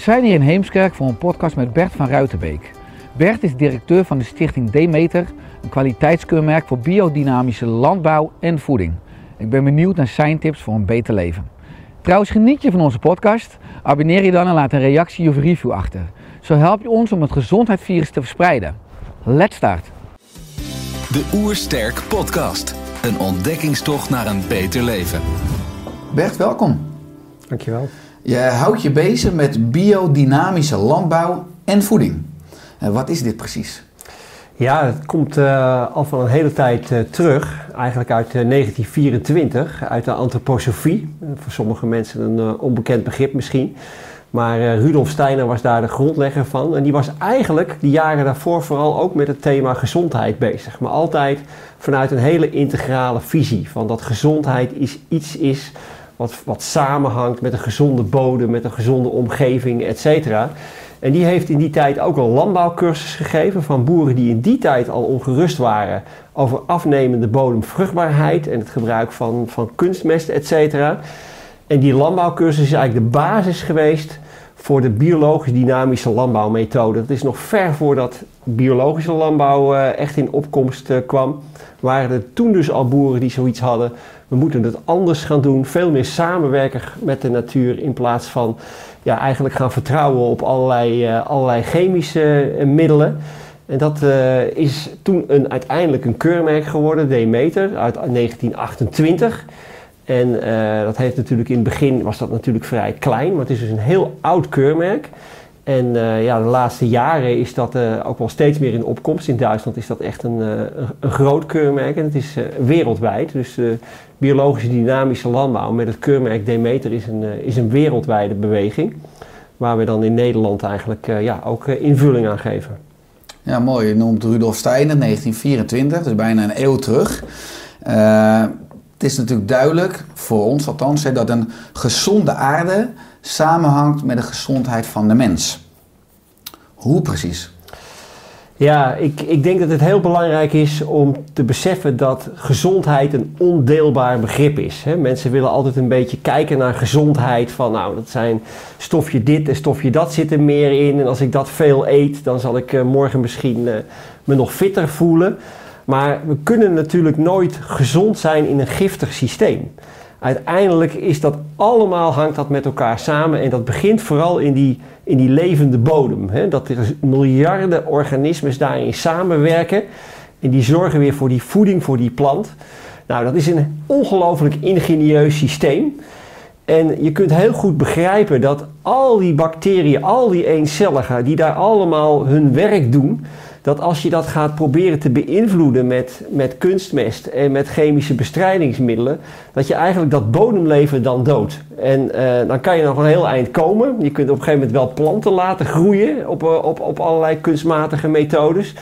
Zijn hier in Heemskerk voor een podcast met Bert van Ruitenbeek. Bert is directeur van de stichting Demeter, een kwaliteitskeurmerk voor biodynamische landbouw en voeding. Ik ben benieuwd naar zijn tips voor een beter leven. Trouwens, geniet je van onze podcast? Abonneer je dan en laat een reactie of review achter. Zo help je ons om het gezondheidsvirus te verspreiden. Let's start! De Oersterk Podcast. Een ontdekkingstocht naar een beter leven. Bert, welkom. Dankjewel. Je houdt je bezig met biodynamische landbouw en voeding. En wat is dit precies? Ja, het komt eh, al van een hele tijd eh, terug, eigenlijk uit eh, 1924, uit de antroposofie. Eh, voor sommige mensen een eh, onbekend begrip misschien. Maar eh, Rudolf Steiner was daar de grondlegger van. En die was eigenlijk de jaren daarvoor vooral ook met het thema gezondheid bezig. Maar altijd vanuit een hele integrale visie. Van dat gezondheid is iets is wat, wat samenhangt met een gezonde bodem, met een gezonde omgeving, et cetera. En die heeft in die tijd ook een landbouwcursus gegeven van boeren die in die tijd al ongerust waren over afnemende bodemvruchtbaarheid en het gebruik van, van kunstmest, et cetera. En die landbouwcursus is eigenlijk de basis geweest voor de biologisch dynamische landbouwmethode. Dat is nog ver voordat biologische landbouw eh, echt in opkomst eh, kwam. Waren er toen dus al boeren die zoiets hadden. We moeten het anders gaan doen. Veel meer samenwerken met de natuur in plaats van ja, eigenlijk gaan vertrouwen op allerlei, eh, allerlei chemische eh, middelen. En dat eh, is toen een, uiteindelijk een keurmerk geworden, Demeter, uit 1928. En dat heeft natuurlijk in het begin was dat natuurlijk vrij klein, maar het is dus een heel oud keurmerk. En eh, ja, de laatste jaren is dat eh, ook wel steeds meer in opkomst. In Duitsland is dat echt een, eh, een, groot keurmerk en het is wereldwijd. Dus biologische dynamische landbouw met het keurmerk Demeter is een, is een wereldwijde beweging. Waar we dan in Nederland eigenlijk ja, ook invulling aan geven. Ja, mooi. Je noemt Rudolf Steiner, 1924, dus bijna een eeuw terug. Het is natuurlijk duidelijk, voor ons althans, dat een gezonde aarde samenhangt met de gezondheid van de mens. Hoe precies? Ja, ik, ik denk dat het heel belangrijk is om te beseffen dat gezondheid een ondeelbaar begrip is. Hè. Mensen willen altijd een beetje kijken naar gezondheid. Van nou, dat zijn stofje dit en stofje dat zit er meer in. En als ik dat veel eet, dan zal ik eh, morgen misschien eh, me nog fitter voelen. Maar we kunnen natuurlijk nooit gezond zijn in een giftig systeem. Uiteindelijk is dat allemaal, hangt dat met elkaar samen. En dat begint vooral in die, in die levende bodem. Hè? Dat er miljarden organismen daarin samenwerken. En die zorgen weer voor die voeding voor die plant. Nou, dat is een ongelooflijk ingenieus systeem. En je kunt heel goed begrijpen dat al die bacteriën, al die eencelligen, die daar allemaal hun werk doen, dat als je dat gaat proberen te beïnvloeden met, met kunstmest en met chemische bestrijdingsmiddelen, dat je eigenlijk dat bodemleven dan doodt. En eh, dan kan je nog een heel eind komen. Je kunt op een gegeven moment wel planten laten groeien op, eh, op, op allerlei kunstmatige methodes.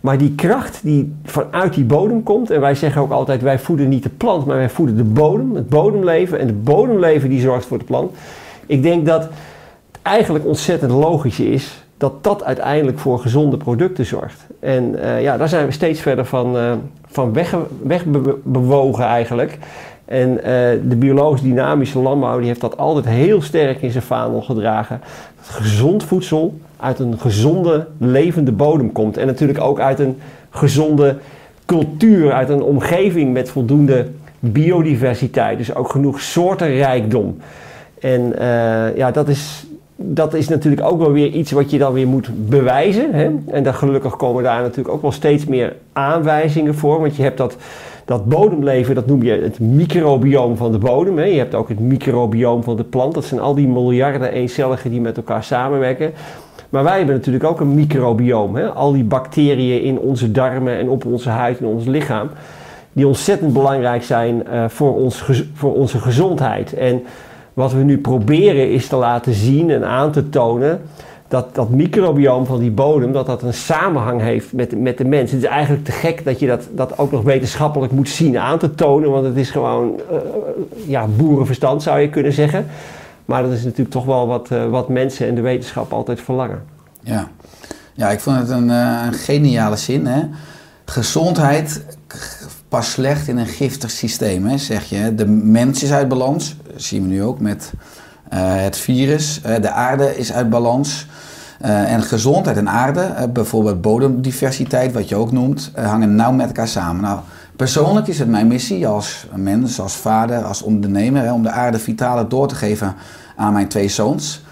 Maar die kracht die vanuit die bodem komt, en wij zeggen ook altijd, wij voeden niet de plant, maar wij voeden de bodem, het bodemleven. En de bodemleven die zorgt voor de plant. Ik denk dat het eigenlijk ontzettend logisch is dat dat uiteindelijk voor gezonde producten zorgt. En eh, ja, daar zijn we steeds verder van, eh, van wegbewogen eigenlijk. En eh, de biologisch dynamische landbouw die heeft dat altijd heel sterk in zijn vaandel gedragen. Dat gezond voedsel uit een gezonde, levende bodem komt. En natuurlijk ook uit een gezonde cultuur, uit een omgeving met voldoende biodiversiteit. Dus ook genoeg soortenrijkdom. En ja, dat is dat is natuurlijk ook wel weer iets wat je dan weer moet bewijzen. Hè? En dan gelukkig komen daar natuurlijk ook wel steeds meer aanwijzingen voor. Want je hebt dat, dat bodemleven, dat noem je het microbioom van de bodem. Hè? Je hebt ook het microbioom van de plant. Dat zijn al die miljarden eencelligen die met elkaar samenwerken. Maar wij hebben natuurlijk ook een microbioom. Hè? Al die bacteriën in onze darmen en op onze huid en ons lichaam. Die ontzettend belangrijk zijn uh, voor, ons, voor onze gezondheid. En wat we nu proberen is te laten zien en aan te tonen dat dat microbioom van die bodem, dat dat een samenhang heeft met, met de mens. Het is eigenlijk te gek dat je dat, dat ook nog wetenschappelijk moet zien aan te tonen, want het is gewoon uh, ja, boerenverstand zou je kunnen zeggen. Maar dat is natuurlijk toch wel wat, uh, wat mensen en de wetenschap altijd verlangen. Ja, ja ik vond het een, een geniale zin. Hè? Gezondheid past slecht in een giftig systeem, hè, zeg je. De mens is uit balans, zien we nu ook met uh, het virus. Uh, de aarde is uit balans. Uh, en gezondheid en aarde, bijvoorbeeld bodemdiversiteit, wat je ook noemt, hangen nauw met elkaar samen. Nou, persoonlijk is het mijn missie als mens, als vader, als ondernemer, hè, om de aarde vitaler door te geven aan mijn twee zoons.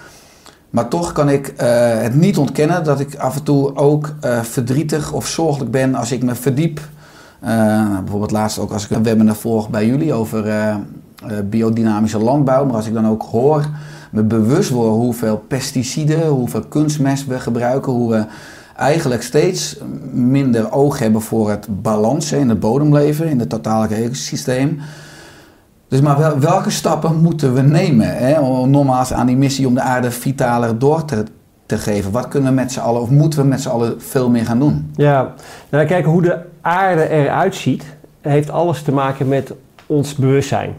Maar toch kan ik het niet ontkennen dat ik af en toe ook verdrietig of zorgelijk ben als ik me verdiep bijvoorbeeld laatst ook als ik een webinar volg bij jullie over biodynamische landbouw. Maar als ik dan ook hoor, me bewust word hoeveel pesticiden, hoeveel kunstmest we gebruiken. Hoe we eigenlijk steeds minder oog hebben voor het balans in het bodemleven, in het totale ecosysteem. Dus maar wel, welke stappen moeten we nemen hè, om nogmaals aan die missie om de aarde vitaler door te, te geven? Wat kunnen we met z'n allen, of moeten we met z'n allen veel meer gaan doen? Ja, nou kijken hoe de aarde eruit ziet, heeft alles te maken met ons bewustzijn.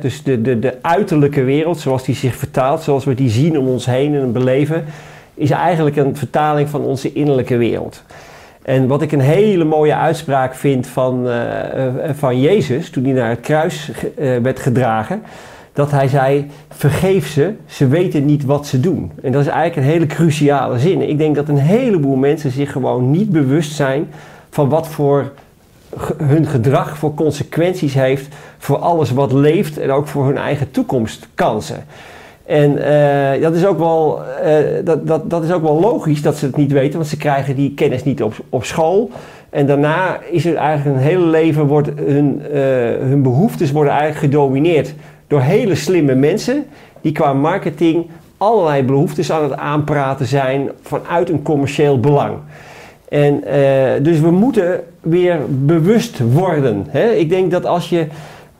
Dus de, de, de uiterlijke wereld, zoals die zich vertaalt, zoals we die zien om ons heen en beleven, is eigenlijk een vertaling van onze innerlijke wereld. En wat ik een hele mooie uitspraak vind van, uh, van Jezus, toen hij naar het kruis uh, werd gedragen, dat hij zei: Vergeef ze, ze weten niet wat ze doen. En dat is eigenlijk een hele cruciale zin. Ik denk dat een heleboel mensen zich gewoon niet bewust zijn van wat voor hun gedrag voor consequenties heeft voor alles wat leeft en ook voor hun eigen toekomstkansen. En uh, dat, is ook wel, uh, dat, dat, dat is ook wel logisch dat ze het niet weten, want ze krijgen die kennis niet op, op school. En daarna is het eigenlijk een hele leven, wordt hun, uh, hun behoeftes worden eigenlijk gedomineerd door hele slimme mensen die qua marketing allerlei behoeftes aan het aanpraten zijn vanuit een commercieel belang. En uh, dus we moeten weer bewust worden. Hè? Ik denk dat als je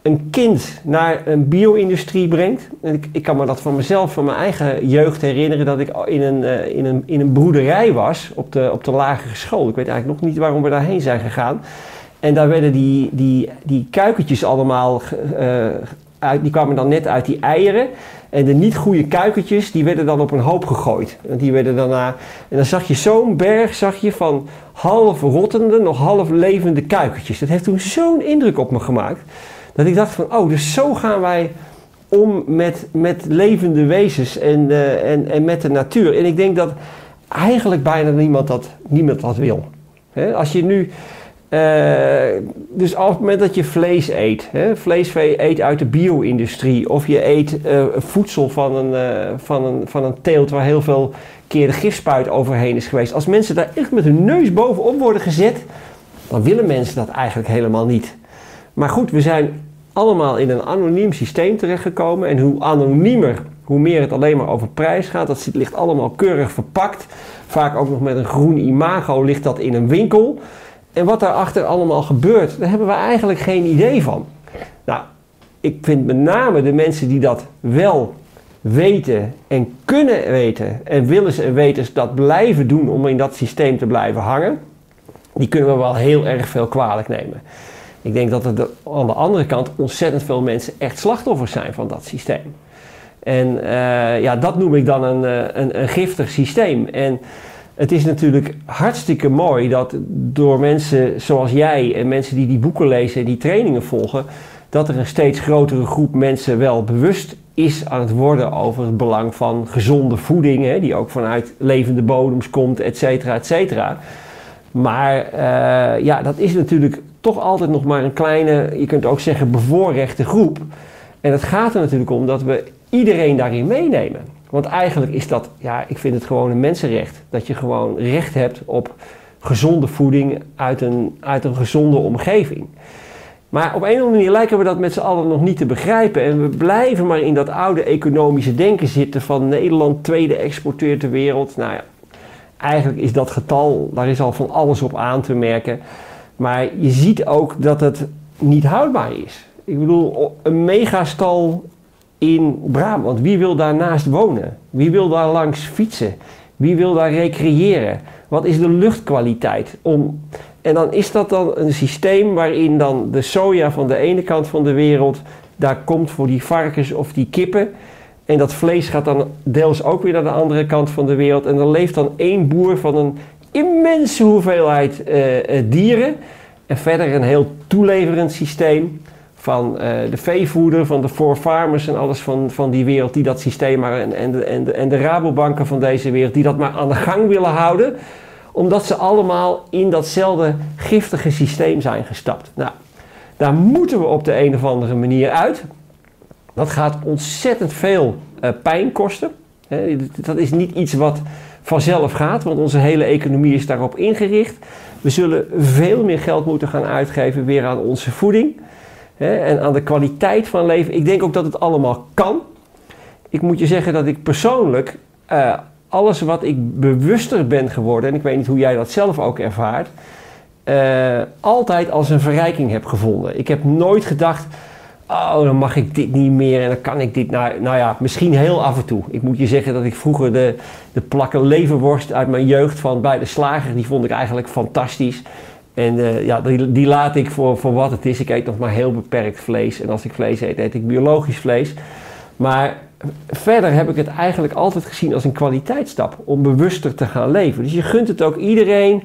een kind naar een bio-industrie brengt. En ik, ik, kan me dat van mezelf, van mijn eigen jeugd herinneren, dat ik in een, uh, in een, in een broederij was op de, op de lagere school. Ik weet eigenlijk nog niet waarom we daarheen zijn gegaan. En daar werden die, die, die kuikentjes allemaal, uh, uit, die kwamen dan net uit die eieren. En de niet goede kuikentjes, die werden dan op een hoop gegooid. En die werden daarna. En dan zag je zo'n berg zag je van half rottende, nog half levende kuikentjes. Dat heeft toen zo'n indruk op me gemaakt. Dat ik dacht van, oh, dus zo gaan wij om met, met levende wezens en, uh, en, en met de natuur. En ik denk dat eigenlijk bijna niemand dat, niemand dat wil. Als je nu dus op het moment dat je vlees eet, hè, vleesvee eet uit de bio-industrie, of je eet uh, voedsel van een, uh, van, een, van een teelt waar heel veel keer de gifspuit overheen is geweest. Als mensen daar echt met hun neus bovenop worden gezet, dan willen mensen dat eigenlijk helemaal niet. Maar goed, we zijn allemaal in een anoniem systeem terechtgekomen. En hoe anoniemer, hoe meer het alleen maar over prijs gaat. Dat ligt allemaal keurig verpakt. Vaak ook nog met een groen imago ligt dat in een winkel. En wat daarachter allemaal gebeurt, daar hebben we eigenlijk geen idee van. Nou, ik vind met name de mensen die dat wel weten en kunnen weten en willen en weten ze dat blijven doen om in dat systeem te blijven hangen, die kunnen we wel heel erg veel kwalijk nemen. Ik denk dat er aan de andere kant ontzettend veel mensen echt slachtoffers zijn van dat systeem. En uh, ja, dat noem ik dan een, een, een giftig systeem. En het is natuurlijk hartstikke mooi dat door mensen zoals jij en mensen die die boeken lezen en die trainingen volgen, dat er een steeds grotere groep mensen wel bewust is aan het worden over het belang van gezonde voeding, hè, die ook vanuit levende bodems komt, et cetera, et cetera. Maar uh, ja, dat is natuurlijk toch altijd nog maar een kleine, je kunt ook zeggen, bevoorrechte groep. En het gaat er natuurlijk om dat we iedereen daarin meenemen. Want eigenlijk is dat, ja, ik vind het gewoon een mensenrecht. Dat je gewoon recht hebt op gezonde voeding uit een, uit een gezonde omgeving. Maar op een of andere manier lijken we dat met z'n allen nog niet te begrijpen. En we blijven maar in dat oude economische denken zitten van Nederland tweede exporteur ter wereld. Nou ja, eigenlijk is dat getal, daar is al van alles op aan te merken. Maar je ziet ook dat het niet houdbaar is. Ik bedoel, een megastal in Brabant, wie wil daarnaast wonen? Wie wil daar langs fietsen? Wie wil daar recreëren? Wat is de luchtkwaliteit? Om, en dan is dat dan een systeem waarin dan de soja van de ene kant van de wereld daar komt voor die varkens of die kippen. En dat vlees gaat dan deels ook weer naar de andere kant van de wereld. En dan leeft dan één boer van een immense hoeveelheid eh, eh, dieren. En verder een heel toeleverend systeem van eh, de veevoeder, van de four farmers en alles van, van die wereld die dat systeem maar en, en, en, en de Rabobanken van deze wereld die dat maar aan de gang willen houden, omdat ze allemaal in datzelfde giftige systeem zijn gestapt. Nou, daar moeten we op de een of andere manier uit. Dat gaat ontzettend veel uh, pijn kosten. Dat is niet iets wat vanzelf gaat, want onze hele economie is daarop ingericht. We zullen veel meer geld moeten gaan uitgeven weer aan onze voeding en aan de kwaliteit van leven. Ik denk ook dat het allemaal kan. Ik moet je zeggen dat ik persoonlijk uh, alles wat ik bewuster ben geworden, en ik weet niet hoe jij dat zelf ook ervaart, uh, altijd als een verrijking heb gevonden. Ik heb nooit gedacht, oh dan mag ik dit niet meer en dan kan ik dit. Nou, nou ja, misschien heel af en toe. Ik moet je zeggen dat ik vroeger de, de plakken leverworst uit mijn jeugd van bij de slager, die vond ik eigenlijk fantastisch. En uh, ja, die, die, laat ik voor, voor wat het is. Ik eet nog maar heel beperkt vlees. En als ik vlees eet, eet ik biologisch vlees. Maar verder heb ik het eigenlijk altijd gezien als een kwaliteitsstap om bewuster te gaan leven. Dus je gunt het ook iedereen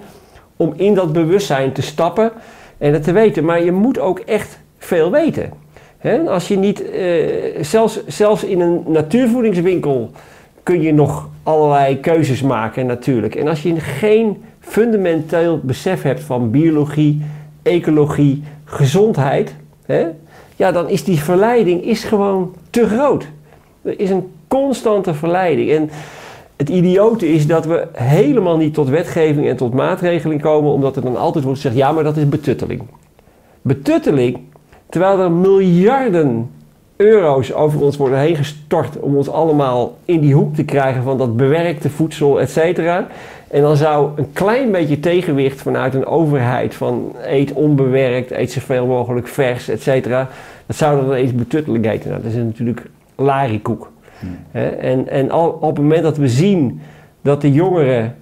om in dat bewustzijn te stappen en het te weten. Maar je moet ook echt veel weten. Als je niet, uh, zelfs, zelfs in een natuurvoedingswinkel kun je nog allerlei keuzes maken natuurlijk. En als je geen fundamenteel besef hebt van biologie, ecologie, gezondheid, hè, ja, dan is die verleiding is gewoon te groot. Er is een constante verleiding. En het idiote is dat we helemaal niet tot wetgeving en tot maatregeling komen, omdat er dan altijd wordt gezegd: ja, maar dat is betutteling. Betutteling, terwijl er miljarden euro's over ons worden heen gestort om ons allemaal in die hoek te krijgen van dat bewerkte voedsel, et cetera. En dan zou een klein beetje tegenwicht vanuit een overheid van eet onbewerkt, eet zoveel mogelijk vers, et cetera. Dat zou dan eens betutteling heten. Nou, dat is natuurlijk larikoek. Hmm. En, en al, op het moment dat we zien dat de jongeren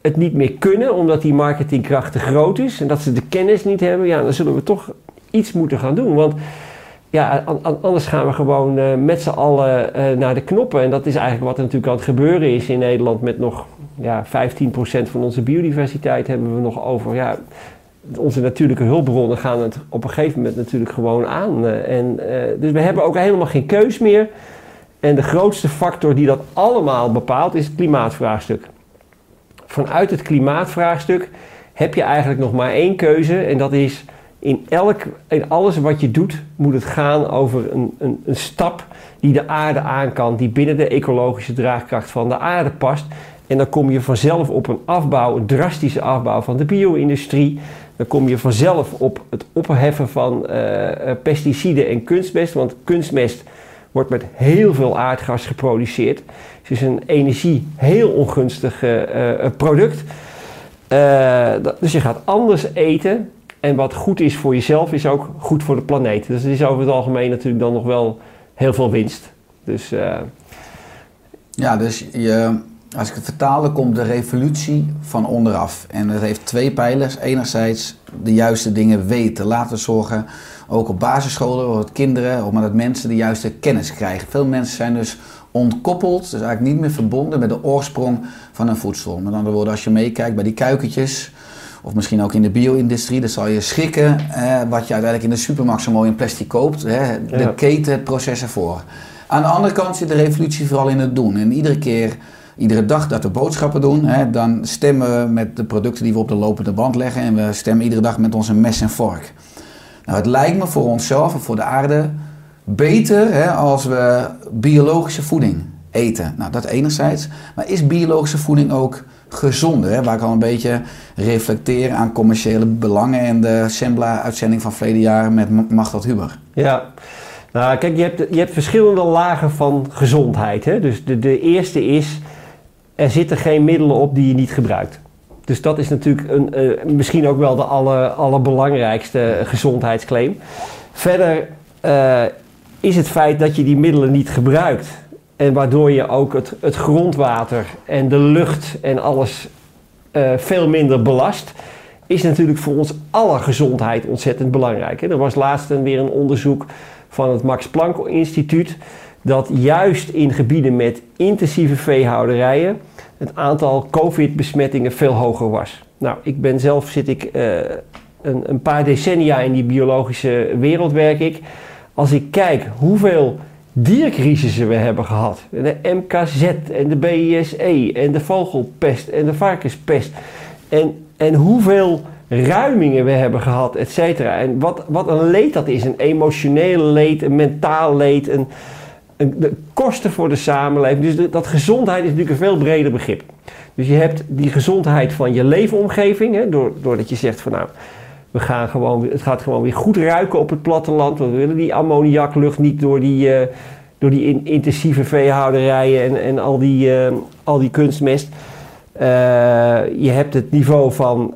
het niet meer kunnen, omdat die marketingkracht te groot is en dat ze de kennis niet hebben, ja, dan zullen we toch iets moeten gaan doen. Want ja, anders gaan we gewoon uh, met z'n allen uh, naar de knoppen. En dat is eigenlijk wat er natuurlijk aan het gebeuren is in Nederland met nog ja, 15% van onze biodiversiteit hebben we nog over. Ja, onze natuurlijke hulpbronnen gaan het op een gegeven moment natuurlijk gewoon aan. Uh, en, dus we hebben ook helemaal geen keus meer. En de grootste factor die dat allemaal bepaalt is het klimaatvraagstuk. Vanuit het klimaatvraagstuk heb je eigenlijk nog maar één keuze en dat is in, elk, in alles wat je doet, moet het gaan over een, een, een stap die de aarde aan kan, die binnen de ecologische draagkracht van de aarde past. En dan kom je vanzelf op een afbouw, een drastische afbouw van de bio-industrie. Dan kom je vanzelf op het opheffen van uh, pesticiden en kunstmest. Want kunstmest wordt met heel veel aardgas geproduceerd. Het is een energie heel ongunstig uh, product. dus je gaat anders eten. En wat goed is voor jezelf, is ook goed voor de planeet. Dus het is over het algemeen natuurlijk dan nog wel heel veel winst. Dus. Ja, dus je, als ik het vertaal, komt de revolutie van onderaf. En het heeft twee pijlers. Enerzijds de juiste dingen weten. Laten zorgen, ook op basisscholen, dat kinderen, maar dat mensen de juiste kennis krijgen. Veel mensen zijn dus ontkoppeld, dus eigenlijk niet meer verbonden met de oorsprong van een voedsel. Met andere woorden, als je meekijkt bij die kuikentjes of misschien ook in de bio-industrie, dan zal je schrikken eh, wat je uiteindelijk in de supermarkt zo mooi in plastic koopt. Hè, de ja. keten, het proces ervoor. Aan de andere kant zit de revolutie vooral in het doen. En iedere keer, iedere dag dat we boodschappen doen, hè, dan stemmen we met de producten die we op de lopende band leggen. En we stemmen iedere dag met onze mes en vork. Nou, het lijkt me voor onszelf en voor de aarde beter hè, als we biologische voeding eten. Nou, dat enerzijds. Maar is biologische voeding ook gezonder? Hè? Waar ik al een beetje reflecteer aan commerciële belangen en de Sembla-uitzending van verleden jaar met Machtel Huber. Ja, nou kijk, je hebt, je hebt verschillende lagen van gezondheid. Hè? Dus de, de eerste is, er zitten geen middelen op die je niet gebruikt. Dus dat is natuurlijk een, eh, misschien ook wel de aller, allerbelangrijkste gezondheidsclaim. Verder eh, is het feit dat je die middelen niet gebruikt. En waardoor je ook het, het grondwater en de lucht en alles eh, veel minder belast. Is natuurlijk voor ons alle gezondheid ontzettend belangrijk. Hè? Er was laatst weer een onderzoek van het Max Planck Instituut. Dat juist in gebieden met intensieve veehouderijen het aantal COVID-besmettingen veel hoger was. Nou, ik ben zelf zit ik uh, een, een, paar decennia in die biologische wereld werk ik. Als ik kijk hoeveel diercrisissen we hebben gehad. De MKZ en de BISE en de vogelpest en de varkenspest. En, en hoeveel ruimingen we hebben gehad, et cetera. En wat, wat een leed dat is. Een emotionele leed, een mentaal leed, een, de kosten voor de samenleving. Dus dat gezondheid is natuurlijk een veel breder begrip. Dus je hebt die gezondheid van je leefomgeving, hè, doordat je zegt van nou, we gaan gewoon, het gaat gewoon weer goed ruiken op het platteland. We willen die ammoniaklucht niet door die, uh, door die intensieve veehouderijen en, en al, die, uh, al die kunstmest. Uh, je hebt het niveau van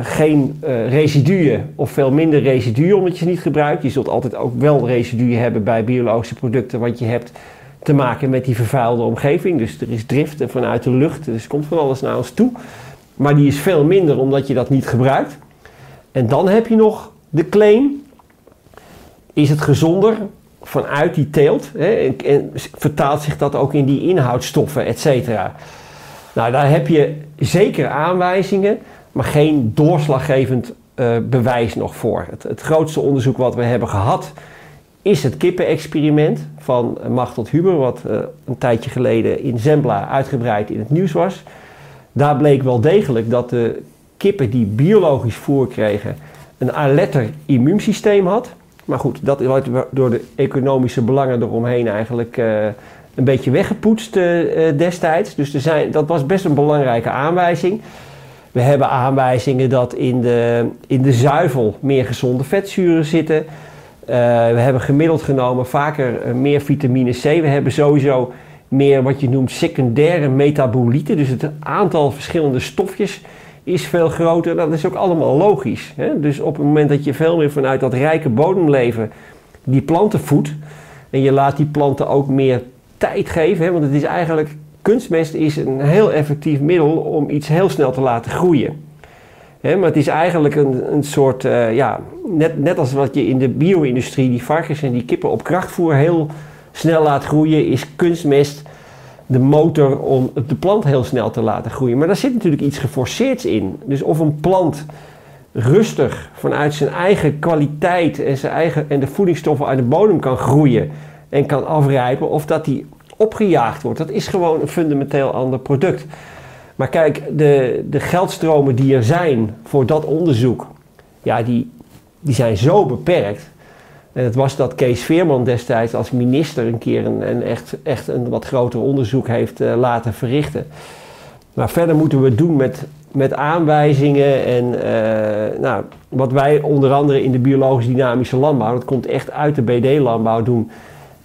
geen residuen of veel minder residuen omdat je ze niet gebruikt. Je zult altijd ook wel residuen hebben bij biologische producten, want je hebt te maken met die vervuilde omgeving. Dus er is drift vanuit de lucht, dus komt van alles naar ons toe. Maar die is veel minder omdat je dat niet gebruikt. En dan heb je nog de claim. Is het gezonder vanuit die teelt? Hè, en, vertaalt zich dat ook in die inhoudstoffen, et cetera? Nou, daar heb je zeker aanwijzingen, maar geen doorslaggevend uh, bewijs nog voor. Het, het, grootste onderzoek wat we hebben gehad is het kippenexperiment van Machteld Huber, wat uh, een tijdje geleden in Zembla uitgebreid in het nieuws was. Daar bleek wel degelijk dat de kippen die biologisch voer kregen een alerter immuunsysteem had. Maar goed, dat wordt door de economische belangen eromheen eigenlijk een beetje weggepoetst uh, destijds. Dus er zijn, dat was best een belangrijke aanwijzing. We hebben aanwijzingen dat in de, in de zuivel meer gezonde vetzuren zitten. Uh, we hebben gemiddeld genomen vaker meer vitamine C. We hebben sowieso meer wat je noemt secundaire metabolieten. Dus het aantal verschillende stofjes is veel groter. Dat is ook allemaal logisch. Hè? Dus op het moment dat je veel meer vanuit dat rijke bodemleven die planten voedt en je laat die planten ook meer tijd geven, hè? want het is eigenlijk kunstmest is een heel effectief middel om iets heel snel te laten groeien. Maar het is eigenlijk een, een soort, uh, ja, net, net als wat je in de bio-industrie die varkens en die kippen op krachtvoer heel snel laat groeien, is kunstmest de motor om de plant heel snel te laten groeien. Maar daar zit natuurlijk iets geforceerds in. Dus of een plant rustig vanuit zijn eigen kwaliteit en, zijn eigen, en de voedingsstoffen uit de bodem kan groeien en kan afrijpen, of dat die opgejaagd wordt, dat is gewoon een fundamenteel ander product. Maar kijk, de, de geldstromen die er zijn voor dat onderzoek, ja, die, die zijn zo beperkt. En het was dat Kees Veerman destijds als minister een keer een, een echt, echt een wat groter onderzoek heeft uh, laten verrichten. Maar verder moeten we het doen met, met aanwijzingen en uh, nou, wat wij onder andere in de biologisch dynamische landbouw, dat komt echt uit de BD-landbouw doen,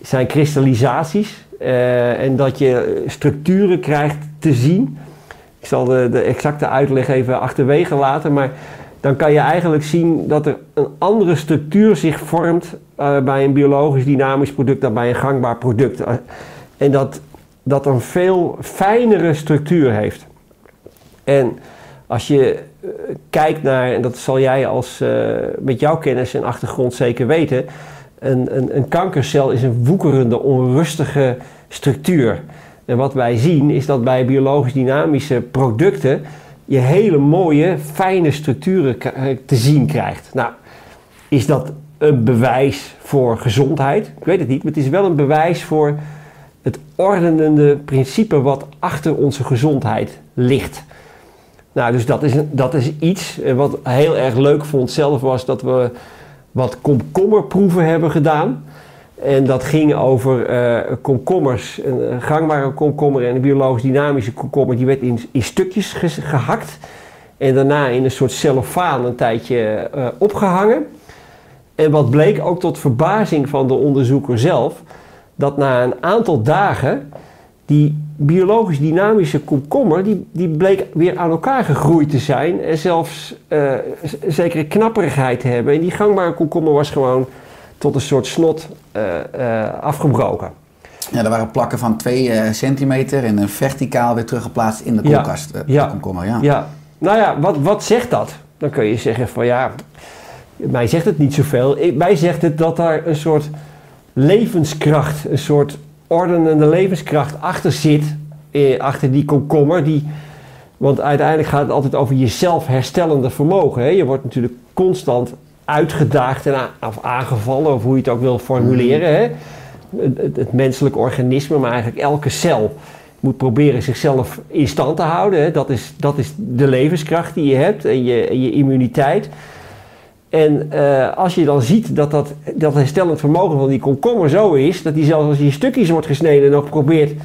zijn kristallisaties. Uh, en dat je structuren krijgt te zien. Ik zal de, de exacte uitleg even achterwege laten, maar dan kan je eigenlijk zien dat er een andere structuur zich vormt uh, bij een biologisch dynamisch product dan bij een gangbaar product. Uh, en dat dat een veel fijnere structuur heeft. En als je kijkt naar, en dat zal jij als met jouw kennis en achtergrond zeker weten, een, een, een kankercel is een woekerende, onrustige structuur. En wat wij zien is dat bij biologisch dynamische producten je hele mooie, fijne structuren te zien krijgt. Nou, is dat een bewijs voor gezondheid? Ik weet het niet, maar het is wel een bewijs voor het ordenende principe wat achter onze gezondheid ligt. Nou, dus dat is, dat is iets eh, wat heel erg leuk vond zelf was dat we wat komkommerproeven hebben gedaan. En dat ging over eh, komkommers. Een, gangbare komkommer en een biologisch dynamische komkommer. Die werd in, in stukjes gehakt. En daarna in een soort cellofaan een tijdje eh, opgehangen. En wat bleek ook tot verbazing van de onderzoeker zelf. Dat na een aantal dagen die biologisch dynamische komkommer, die, die bleek weer aan elkaar gegroeid te zijn. En zelfs eh, z- zekere knapperigheid te hebben. En die gangbare komkommer was gewoon tot een soort snot eh, eh, afgebroken. Ja, er waren plakken van 2 centimeter en een verticaal weer teruggeplaatst in de Ja. koelkast. eh, Ja. De komkommer, ja. Ja, nou ja, wat, wat zegt dat? Dan kun je zeggen van ja, mij zegt het niet zoveel. Mij zegt het dat daar een soort levenskracht, een soort ordenende levenskracht achter zit. Eh, achter die komkommer. Die, want uiteindelijk gaat het altijd over jezelf herstellende vermogen. Hè? Je wordt natuurlijk constant uitgedaagd en of aangevallen, of hoe je het ook wil formuleren. Hè? Het, het, het menselijk organisme, maar eigenlijk elke cel moet proberen zichzelf in stand te houden. Hè? Dat, is, dat is de levenskracht die je hebt en je, en je immuniteit. En eh, als je dan ziet dat dat, dat herstellend vermogen van die komkommer zo is, dat die zelfs als die stukjes wordt gesneden nog probeert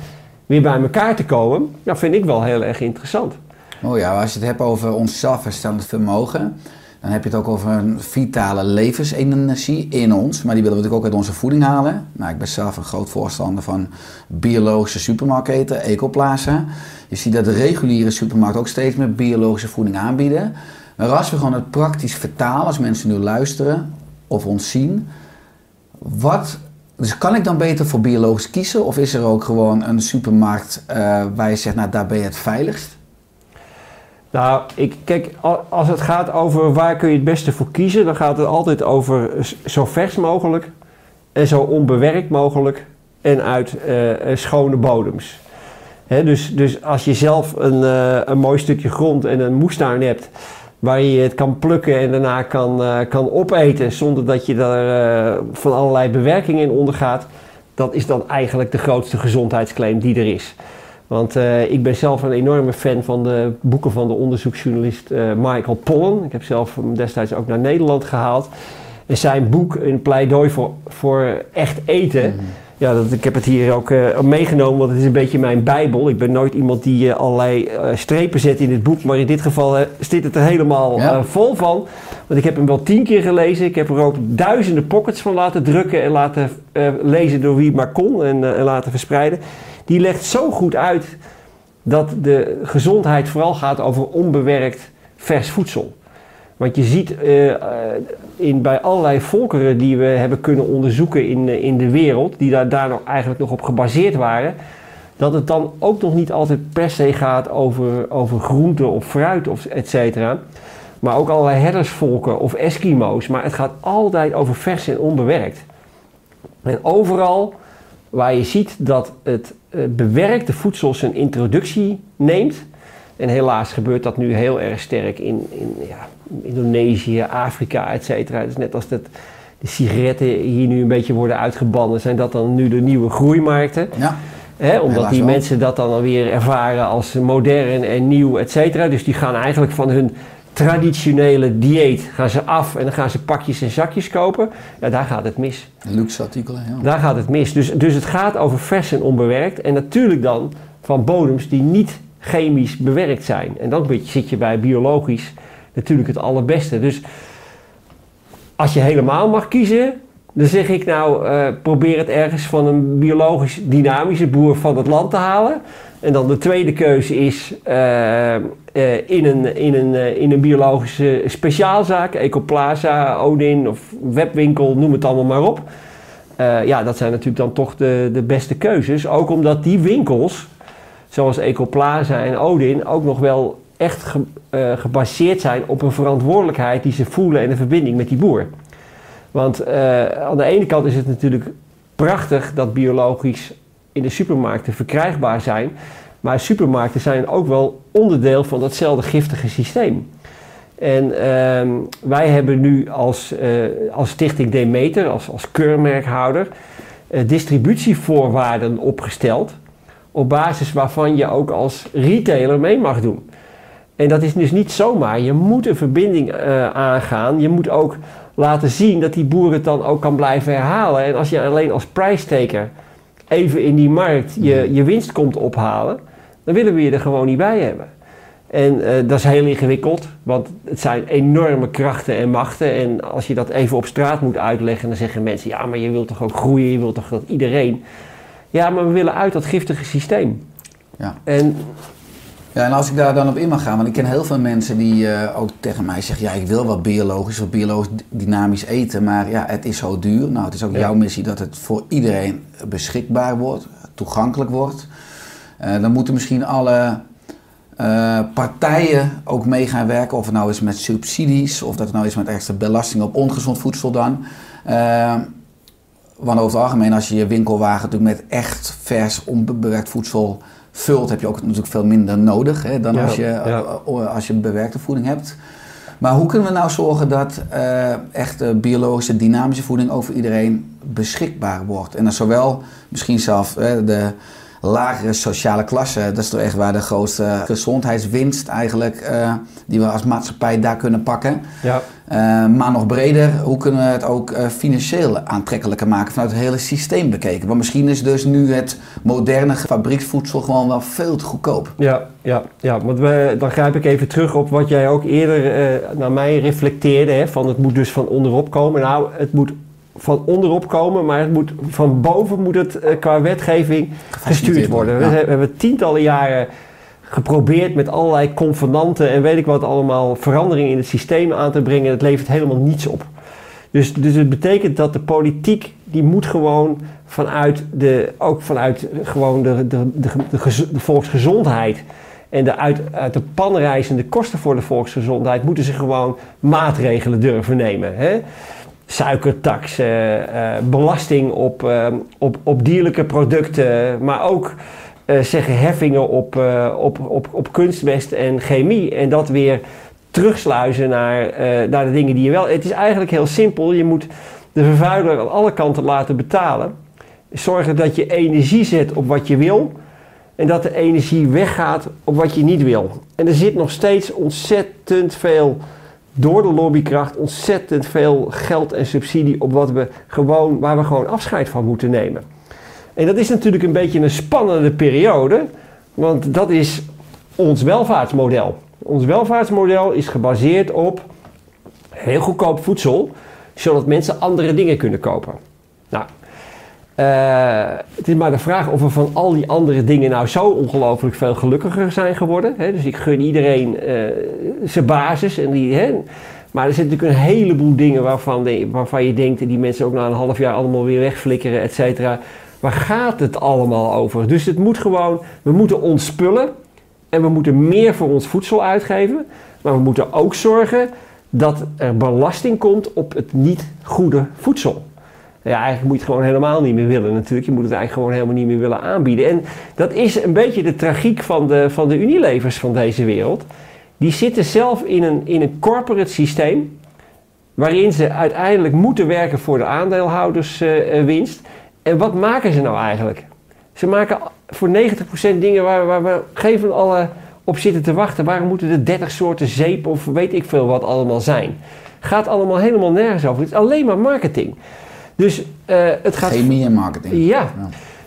weer bij elkaar te komen, dat vind ik wel heel erg interessant. Oh ja, als je het hebt over ons zelfherstellend vermogen, dan heb je het ook over een vitale levensenergie in ons. Maar die willen we natuurlijk ook uit onze voeding halen. Nou, ik ben zelf een groot voorstander van biologische supermarkten, Ecoplaza. Je ziet dat de reguliere supermarkten ook steeds meer biologische voeding aanbieden. Als we gewoon het praktisch vertalen, als mensen nu luisteren of ons zien, wat, dus kan ik dan beter voor biologisch kiezen? Of is er ook gewoon een supermarkt eh, waar je zegt, nou daar ben je het veiligst? Nou, ik, kijk, al- als het gaat over waar kun je het beste voor kiezen, dan gaat het altijd over zo vers mogelijk en zo onbewerkt mogelijk en uit eh, eh, schone bodems. Dus, dus als je zelf een, een mooi stukje grond en een moestuin hebt waar je het kan plukken en daarna kan, eh, kan opeten zonder dat je daar eh, van allerlei bewerkingen in ondergaat, dat is dan eigenlijk de grootste gezondheidsclaim die er is. Want eh, ik ben zelf een enorme fan van de boeken van de onderzoeksjournalist Michael Pollan. Ik heb zelf hem destijds ook naar Nederland gehaald. En zijn boek, een pleidooi voor, voor echt eten. Ja, dat, ik heb het hier ook eh, meegenomen, want het is een beetje mijn bijbel. Ik ben nooit iemand die eh, allerlei eh, strepen zet in het boek. Maar in dit geval zit het er helemaal Ja. vol van. Want ik heb hem wel tien keer gelezen. Ik heb er ook duizenden pockets van laten drukken en laten lezen door wie maar kon en, en laten verspreiden. Die legt zo goed uit dat de gezondheid vooral gaat over onbewerkt vers voedsel. Want je ziet eh, eh, in, bij allerlei volkeren die we hebben kunnen onderzoeken in, eh, in de wereld, die daar, daar nog eigenlijk nog op gebaseerd waren, dat het dan ook nog niet altijd per se gaat over, over groente of fruit of et cetera. Maar ook allerlei herdersvolken of Eskimo's. Maar het gaat altijd over vers en onbewerkt. En overal waar je ziet dat het bewerkte voedsel zijn introductie neemt. En helaas gebeurt dat nu heel erg sterk in, in ja, Indonesië, Afrika, et cetera. Dus net als dat de sigaretten hier nu een beetje worden uitgebannen, zijn dat dan nu de nieuwe groeimarkten. Ja. Omdat die wel. mensen dat dan weer ervaren als modern en nieuw, et cetera. Dus die gaan eigenlijk van hun traditionele dieet gaan ze af en dan gaan ze pakjes en zakjes kopen. Ja, daar gaat het mis. Luxe artikelen, ja. Daar gaat het mis. Dus, dus het gaat over vers en onbewerkt. En natuurlijk dan van bodems die niet chemisch bewerkt zijn. En dan zit je bij biologisch natuurlijk het allerbeste. Dus als je helemaal mag kiezen, dan zeg ik nou, eh, probeer het ergens van een biologisch dynamische boer van het land te halen. En dan de tweede keuze is eh, eh, in, een, in, een, in een biologische speciaalzaak, Ecoplaza, Odin of webwinkel, noem het allemaal maar op. Ja, dat zijn natuurlijk dan toch de, de beste keuzes. Ook omdat die winkels, zoals Ecoplaza en Odin, ook nog wel echt eh, gebaseerd zijn op een verantwoordelijkheid die ze voelen en een verbinding met die boer. Want eh, aan de ene kant is het natuurlijk prachtig dat biologisch in de supermarkten verkrijgbaar zijn. Maar supermarkten zijn ook wel onderdeel van datzelfde giftige systeem. En ehm, wij hebben nu als, eh, als Stichting Demeter, als, als keurmerkhouder, distributievoorwaarden opgesteld. Op basis waarvan je ook als retailer mee mag doen. En dat is dus niet zomaar. Je moet een verbinding eh, aangaan. Je moet ook laten zien dat die boer het dan ook kan blijven herhalen. En als je alleen als prijstaker even in die markt je, je winst komt ophalen, dan willen we je er gewoon niet bij hebben. En eh, dat is heel ingewikkeld, want het zijn enorme krachten en machten. En als je dat even op straat moet uitleggen, dan zeggen mensen: ja, maar je wilt toch ook groeien, je wilt toch dat iedereen. Ja, maar we willen uit dat giftige systeem. Ja. En Ja, en als ik daar dan op in mag gaan, want ik ken heel veel mensen die eh, ook tegen mij zeggen: ja, ik wil wat biologisch, wat biologisch dynamisch eten, maar ja, het is zo duur. Nou, het is ook Ja. jouw missie dat het voor iedereen beschikbaar wordt, toegankelijk wordt. Eh, dan moeten misschien alle eh, partijen ook mee gaan werken, of het nou is met subsidies, of dat het nou is met extra belasting op ongezond voedsel dan. Eh, want over het algemeen, als je je winkelwagen natuurlijk met echt vers, onbewerkt voedsel vult, heb je ook natuurlijk veel minder nodig hè, dan Ja, als, je, ja. eh, als je bewerkte voeding hebt. Maar hoe kunnen we nou zorgen dat eh echt eh, biologische, dynamische voeding over iedereen beschikbaar wordt? En dan zowel misschien zelf eh, de lagere sociale klasse, dat is toch echt waar de grootste gezondheidswinst eigenlijk, eh, die we als maatschappij daar kunnen pakken. ja, Eh, maar nog breder, hoe kunnen we het ook eh, financieel aantrekkelijker maken vanuit het hele systeem bekeken? Want misschien is dus nu het moderne fabrieksvoedsel gewoon wel veel te goedkoop. Ja, ja, ja, want we, dan grijp ik even terug op wat jij ook eerder naar mij reflecteerde. Hè, van het moet dus van onderop komen. Nou, het moet van onderop komen, maar het moet, van boven moet het eh, qua wetgeving gestuurd worden. ja. We, he- we hebben tientallen jaren geprobeerd met allerlei convenanten en weet ik wat allemaal veranderingen in het systeem aan te brengen. Het levert helemaal niets op. Dus, dus het betekent dat de politiek, die moet gewoon vanuit de, ook vanuit gewoon de, de, de, de volksgezondheid en de uit, uit de pan reizende kosten voor de volksgezondheid, moeten ze gewoon maatregelen durven nemen. Hè? Suikertax, eh, belasting op, eh, op, op dierlijke producten, maar ook eh, zeggen heffingen op, eh, op, op, op kunstmest en chemie. En dat weer terugsluizen naar, naar de dingen die je wel. Het is eigenlijk heel simpel. Je moet de vervuiler aan alle kanten laten betalen. Zorgen dat je energie zet op wat je wil. En dat de energie weggaat op wat je niet wil. En er zit nog steeds ontzettend veel door de lobbykracht ontzettend veel geld en subsidie op wat we gewoon, waar we gewoon afscheid van moeten nemen. En dat is natuurlijk een beetje een spannende periode, want dat is ons welvaartsmodel. Ons welvaartsmodel is gebaseerd op heel goedkoop voedsel, zodat mensen andere dingen kunnen kopen. Nou, eh, het is maar de vraag of we van al die andere dingen nou zo ongelooflijk veel gelukkiger zijn geworden. Hè? Dus ik gun iedereen eh, zijn basis. En die, hè? Maar er zitten natuurlijk een heleboel dingen waarvan, de- waarvan je denkt, en die mensen ook na een half jaar allemaal weer wegflikkeren, et cetera. Waar gaat het allemaal over? Dus het moet gewoon, we moeten ontspullen en we moeten meer voor ons voedsel uitgeven. Maar we moeten ook zorgen dat er belasting komt op het niet goede voedsel. Ja, eigenlijk moet je het gewoon helemaal niet meer willen natuurlijk. Je moet het eigenlijk gewoon helemaal niet meer willen aanbieden. En dat is een beetje de tragiek van de, van de Unilevers van deze wereld. Die zitten zelf in een, in een corporate systeem... waarin ze uiteindelijk moeten werken voor de aandeelhouderswinst. en wat maken ze nou eigenlijk? Ze maken voor 90% dingen waar, waar we geen van alle op zitten te wachten. Waarom moeten er 30 soorten zeep of weet ik veel wat allemaal zijn? Gaat allemaal helemaal nergens over. Het is alleen maar marketing. Dus eh, het gaat. Chemie en marketing. Ja.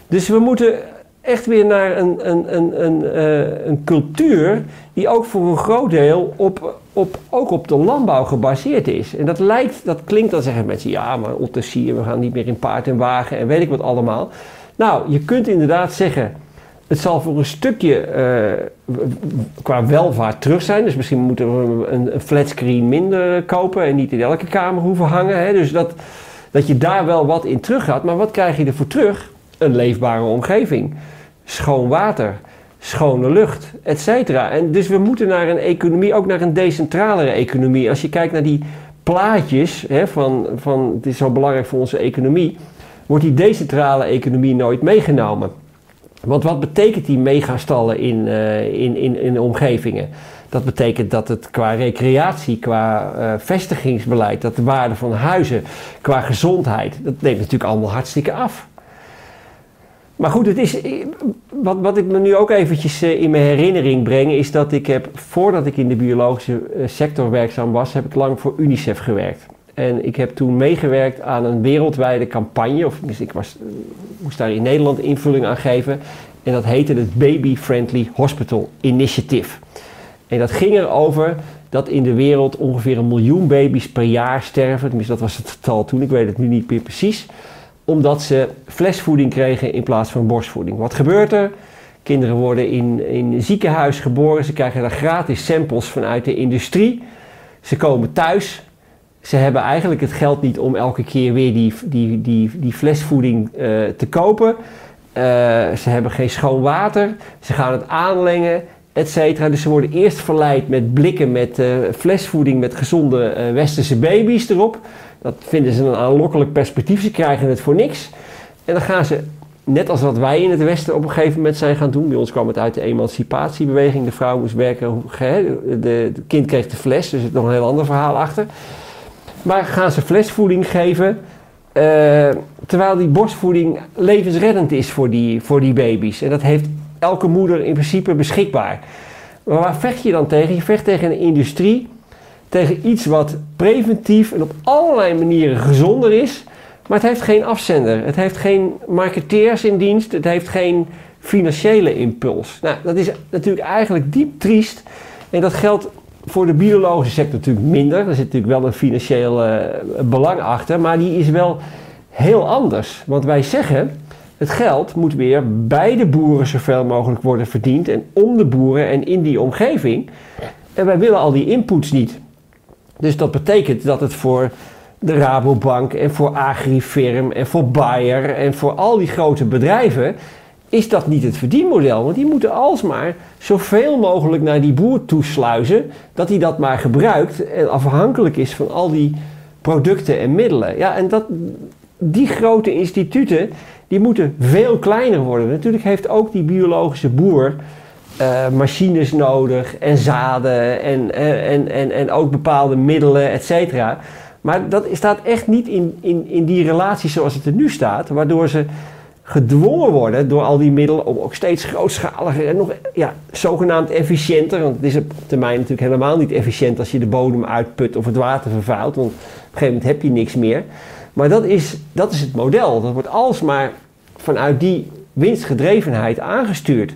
Dus we moeten echt weer naar een, een, een, een, eh, een cultuur die ook voor een groot deel op, op, ook op de landbouw gebaseerd is. En dat lijkt, dat klinkt dan zeggen mensen, ja, maar Ottersier, we gaan niet meer in paard en wagen en weet ik wat allemaal. Nou, je kunt inderdaad zeggen, het zal voor een stukje eh, qua welvaart terug zijn. Dus misschien moeten we een, een flatscreen minder kopen en niet in elke kamer hoeven hangen. Hè? Dus dat, dat je daar wel wat in terug gaat. Maar wat krijg je ervoor terug? Een leefbare omgeving, schoon water, schone lucht, et cetera. En dus we moeten naar een economie, ook naar een decentralere economie. Als je kijkt naar die plaatjes hè, van, van het is zo belangrijk voor onze economie, wordt die decentrale economie nooit meegenomen. Want wat betekent die megastallen in, eh, in, in, in omgevingen? Dat betekent dat het qua recreatie, qua eh, vestigingsbeleid, dat de waarde van huizen, qua gezondheid, dat neemt natuurlijk allemaal hartstikke af. Maar goed, het is, wat, wat ik me nu ook eventjes eh, in mijn herinnering breng, is dat ik heb, voordat ik in de biologische eh, sector werkzaam was, heb ik lang voor UNICEF gewerkt. En ik heb toen meegewerkt aan een wereldwijde campagne, of ik was, eh, moest daar in Nederland invulling aan geven. En dat heette het Baby Friendly Hospital Initiative. En dat ging erover dat in de wereld ongeveer een miljoen baby's per jaar sterven. Tenminste, dat was het getal toen, ik weet het nu niet meer precies. Omdat ze flesvoeding kregen in plaats van borstvoeding. Wat gebeurt er? Kinderen worden in, in ziekenhuis geboren. Ze krijgen daar gratis samples vanuit de industrie. Ze komen thuis. Ze hebben eigenlijk het geld niet om elke keer weer die, die, die, die flesvoeding eh, te kopen. Eh, ze hebben geen schoon water. Ze gaan het aanlengen et. Dus ze worden eerst verleid met blikken met uh, flesvoeding met gezonde uh, westerse baby's erop. Dat vinden ze een aanlokkelijk perspectief. Ze krijgen het voor niks. En dan gaan ze, net als wat wij in het Westen op een gegeven moment zijn gaan doen. Bij ons kwam het uit de emancipatiebeweging. De vrouw moest werken, de, kind kreeg de fles. Dus er is nog een heel ander verhaal achter. Maar gaan ze flesvoeding geven. Uh, terwijl die borstvoeding levensreddend is voor die, voor die baby's. En dat heeft elke moeder in principe beschikbaar. Maar waar vecht je dan tegen? Je vecht tegen een industrie, tegen iets wat preventief en op allerlei manieren gezonder is, maar het heeft geen afzender. Het heeft geen marketeers in dienst, het heeft geen financiële impuls. Nou, dat is natuurlijk eigenlijk diep triest en dat geldt voor de biologische sector natuurlijk minder. Er zit natuurlijk wel een financieel uh, belang achter, maar die is wel heel anders. Want wij zeggen, het geld moet weer bij de boeren zoveel mogelijk worden verdiend en om de boeren en in die omgeving. En wij willen al die inputs niet. Dus dat betekent dat het voor de Rabobank en voor Agrifirm en voor Bayer en voor al die grote bedrijven is dat niet het verdienmodel. Want die moeten alsmaar zoveel mogelijk naar die boer toesluizen dat hij dat maar gebruikt en afhankelijk is van al die producten en middelen. Ja, en dat, die grote instituten die moeten veel kleiner worden. Natuurlijk heeft ook die biologische boer uh, machines nodig en zaden en, eh, en, en, en ook bepaalde middelen, et cetera. Maar dat staat echt niet in, in, in die relatie zoals het er nu staat, waardoor ze gedwongen worden door al die middelen om ook steeds grootschaliger en nog ja, zogenaamd efficiënter. Want het is op termijn natuurlijk helemaal niet efficiënt als je de bodem uitput of het water vervuilt. Want op een gegeven moment heb je niks meer. Maar dat is, dat is het model. Dat wordt alsmaar vanuit die winstgedrevenheid aangestuurd.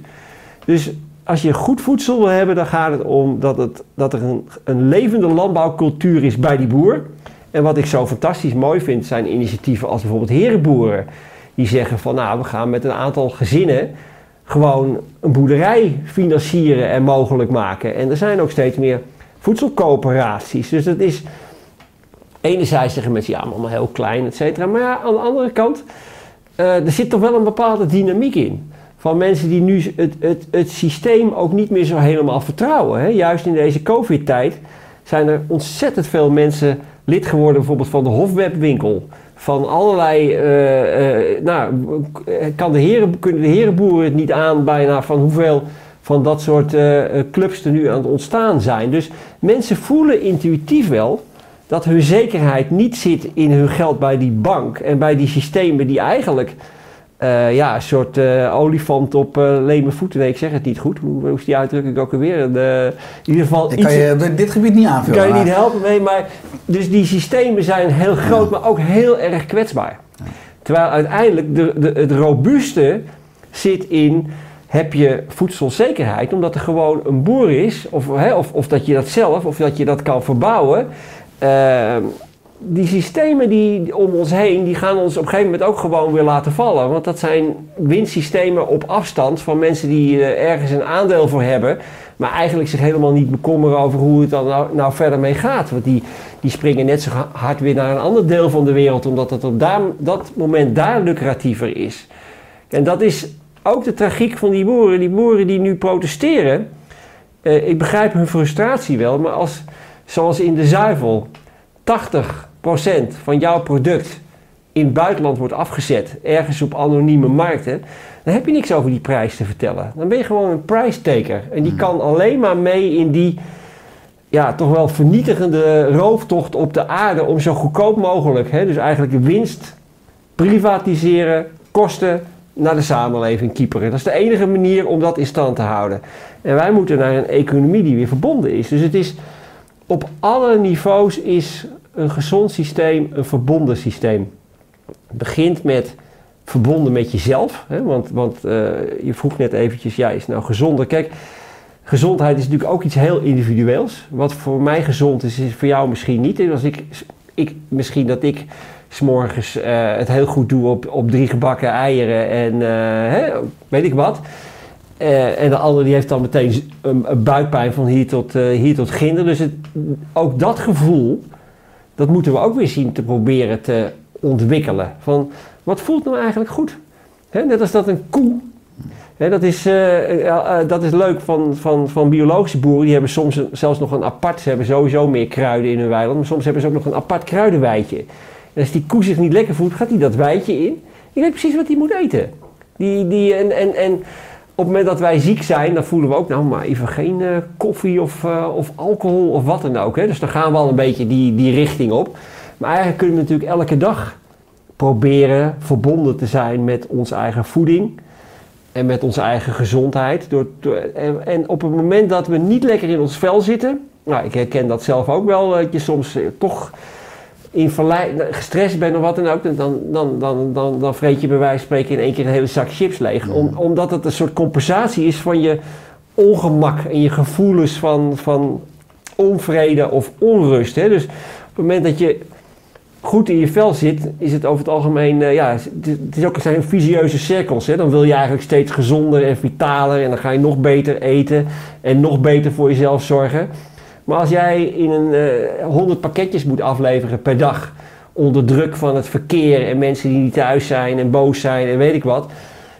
Dus als je goed voedsel wil hebben, dan gaat het om dat, het, dat er een, een levende landbouwcultuur is bij die boer. En wat ik zo fantastisch mooi vind, zijn initiatieven als bijvoorbeeld herenboeren. Die zeggen van nou, we gaan met een aantal gezinnen gewoon een boerderij financieren en mogelijk maken. En er zijn ook steeds meer voedselcoöperaties. Dus dat is enerzijds zeggen mensen, ja, maar allemaal heel klein, et cetera. Maar ja, aan de andere kant, uh, er zit toch wel een bepaalde dynamiek in. Van mensen die nu het, het, het systeem ook niet meer zo helemaal vertrouwen. Hè? Juist in deze COVID-tijd zijn er ontzettend veel mensen lid geworden, bijvoorbeeld van de Hofwebwinkel. Van allerlei, uh, uh, nou, kan de heren, kunnen de herenboeren het niet aan bijna van hoeveel van dat soort clubs er nu aan het ontstaan zijn. Dus mensen voelen intuïtief wel dat hun zekerheid niet zit in hun geld bij die bank en bij die systemen die eigenlijk uh, ja, een soort uh, olifant op uh, leme voeten. Nee, ik zeg het niet goed. Hoe, hoe is die uitdrukking ook alweer? De, in ieder geval. Ik kan je dit gebied niet aanvullen. Kan je niet helpen mee, maar. Dus die systemen zijn heel groot, maar ook heel erg kwetsbaar. Terwijl uiteindelijk de, de, het robuuste zit in. Heb je voedselzekerheid, omdat er gewoon een boer is, of, hè, of, of dat je dat zelf, of dat je dat kan verbouwen. Uh, die systemen die om ons heen, die gaan ons op een gegeven moment ook gewoon weer laten vallen. Want dat zijn winstsystemen op afstand van mensen die uh, ergens een aandeel voor hebben. Maar eigenlijk zich helemaal niet bekommeren over hoe het dan nou, nou, verder mee gaat. Want die, die springen net zo hard weer naar een ander deel van de wereld. Omdat het op daar, dat moment daar lucratiever is. En dat is ook de tragiek van die boeren. Die boeren die nu protesteren. Uh, ik begrijp hun frustratie wel. Maar als, zoals in de zuivel 80% van jouw product in het buitenland wordt afgezet, ergens op anonieme markten, dan heb je niks over die prijs te vertellen. Dan ben je gewoon een prijstaker. En die kan alleen maar mee in die ja, toch wel vernietigende rooftocht op de aarde om zo goedkoop mogelijk, hè, dus eigenlijk de winst privatiseren, kosten naar de samenleving kieperen. Dat is de enige manier om dat in stand te houden. En wij moeten naar een economie die weer verbonden is. Dus het is op alle niveaus is een gezond systeem een verbonden systeem. Het begint met verbonden met jezelf. Hè? Want, want uh, je vroeg net eventjes, ja, is nou gezonder? Kijk, gezondheid is natuurlijk ook iets heel individueels. Wat voor mij gezond is, is voor jou misschien niet. Als ik, ik misschien dat ik s'morgens uh, het heel goed doe op, op drie gebakken eieren en uh, hè, weet ik wat. Uh, en de andere die heeft dan meteen een, buikpijn van hier tot, hier tot ginder. Dus het, ook dat gevoel, dat moeten we ook weer zien te proberen te ontwikkelen. Van, wat voelt nou eigenlijk goed? Net als dat een koe dat, is, uh, uh, dat is leuk van, van, van biologische boeren. Die hebben soms zelfs nog een apart, ze hebben sowieso meer kruiden in hun weiland. Maar soms hebben ze ook nog een apart kruidenweitje. En als die koe zich niet lekker voelt, gaat hij dat weitje in. Die weet precies wat hij moet eten. Die, die, en, en, en op het moment dat wij ziek zijn, dan voelen we ook nou maar even geen uh, koffie of, of alcohol of wat dan ook. Hè. Dus dan gaan we al een beetje die, die richting op. Maar eigenlijk kunnen we natuurlijk elke dag proberen verbonden te zijn met onze eigen voeding en met onze eigen gezondheid. Door, en, en, op het moment dat we niet lekker in ons vel zitten, nou, ik herken dat zelf ook wel, dat je soms eh, toch in verleid, gestrest bent of wat dan ook, dan, dan, dan, dan, dan vreet je bij wijze van spreken in één keer een hele zak chips leeg. Om, omdat het een soort compensatie is van je ongemak en je gevoelens van, van onvrede of onrust. Hè? Dus op het moment dat je goed in je vel zit, is het over het algemeen, uh, ja, het is ook zijn visieuze cirkels. Hè? Dan wil je eigenlijk steeds gezonder en vitaler en dan ga je nog beter eten en nog beter voor jezelf zorgen. Maar als jij in een uh, 100 pakketjes moet afleveren per dag, onder druk van het verkeer en mensen die niet thuis zijn en boos zijn en weet ik wat,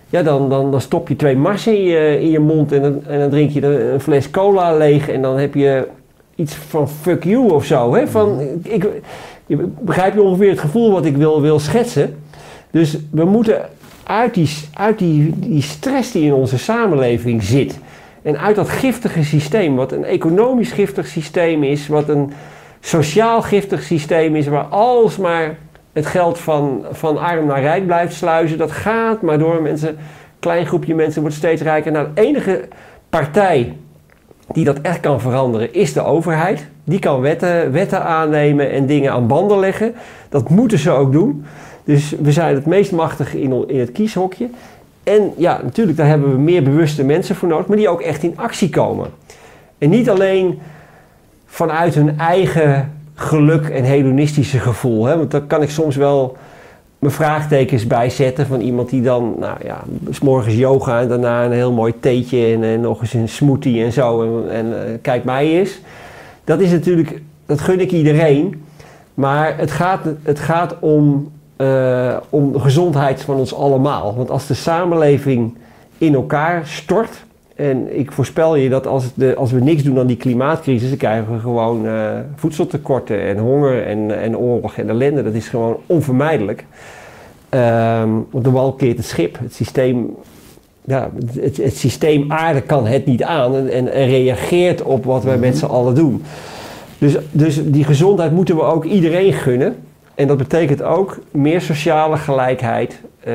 ja, dan, dan, dan stop je twee mars in je, in je mond en dan, en dan drink je een fles cola leeg en dan heb je iets van fuck you of zo. Hè? Van, ik, je begrijp je ongeveer het gevoel wat ik wil, wil schetsen. Dus we moeten uit, die, uit die, die stress die in onze samenleving zit. En uit dat giftige systeem, wat een economisch giftig systeem is, wat een sociaal giftig systeem is, waar alsmaar het geld van, van arm naar rijk blijft sluizen. Dat gaat maar door. Mensen, een klein groepje mensen wordt steeds rijker. Nou, de enige partij die dat echt kan veranderen is de overheid. Die kan wetten, wetten aannemen en dingen aan banden leggen. Dat moeten ze ook doen. Dus we zijn het meest machtig in, in het kieshokje. En ja, natuurlijk, daar hebben we meer bewuste mensen voor nodig, maar die ook echt in actie komen. En niet alleen vanuit hun eigen geluk en hedonistische gevoel. Hè? Want daar kan ik soms wel mijn vraagtekens bijzetten van iemand die dan, nou ja, s morgens yoga en daarna een heel mooi theetje en, nog eens een smoothie en zo en, en uh, kijk mij is. Dat is natuurlijk, dat gun ik iedereen. Maar het gaat, het gaat om, uh, om de gezondheid van ons allemaal. Want als de samenleving in elkaar stort, en ik voorspel je dat als, de, als we niks doen aan die klimaatcrisis, dan krijgen we gewoon uh, voedseltekorten en honger en, en oorlog en ellende. Dat is gewoon onvermijdelijk. Um, want de wal keert het schip. Het systeem, ja, het, het, systeem aarde kan het niet aan en, en, en reageert op wat wij met z'n allen doen. Dus, dus die gezondheid moeten we ook iedereen gunnen. En dat betekent ook meer sociale gelijkheid, uh,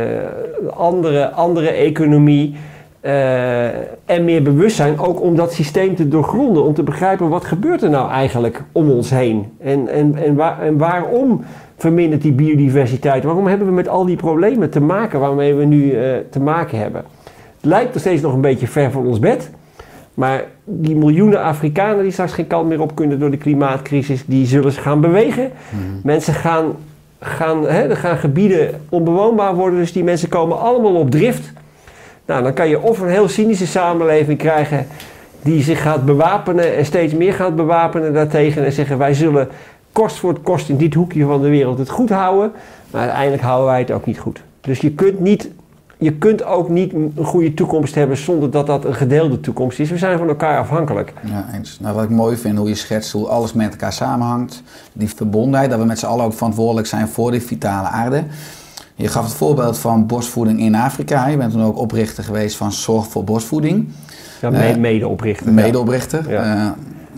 andere, andere economie. Uh, en meer bewustzijn, ook om dat systeem te doorgronden, om te begrijpen wat gebeurt er nou eigenlijk om ons heen en, en, en, waar, en waarom vermindert die biodiversiteit, waarom hebben we met al die problemen te maken waarmee we nu uh, te maken hebben. Het lijkt nog steeds nog een beetje ver van ons bed, maar die miljoenen Afrikanen die straks geen kant meer op kunnen door de klimaatcrisis, die zullen zich gaan bewegen. Mm. Mensen gaan, gaan, hè, er gaan gebieden onbewoonbaar worden, dus die mensen komen allemaal op drift. Nou, dan kan je of een heel cynische samenleving krijgen die zich gaat bewapenen en steeds meer gaat bewapenen daartegen en zeggen wij zullen kost voor het kost in dit hoekje van de wereld het goed houden, maar uiteindelijk houden wij het ook niet goed. Dus je kunt, niet, je kunt ook niet een goede toekomst hebben zonder dat dat een gedeelde toekomst is. We zijn van elkaar afhankelijk. Ja, eens. Nou, wat ik mooi vind, hoe je schetst hoe alles met elkaar samenhangt, die verbondenheid, dat we met z'n allen ook verantwoordelijk zijn voor die vitale aarde. Je gaf het voorbeeld van borstvoeding in Afrika. Je bent toen ook oprichter geweest van Zorg voor Borstvoeding. Ja, me medeoprichter. Medeoprichter. Ja. Uh,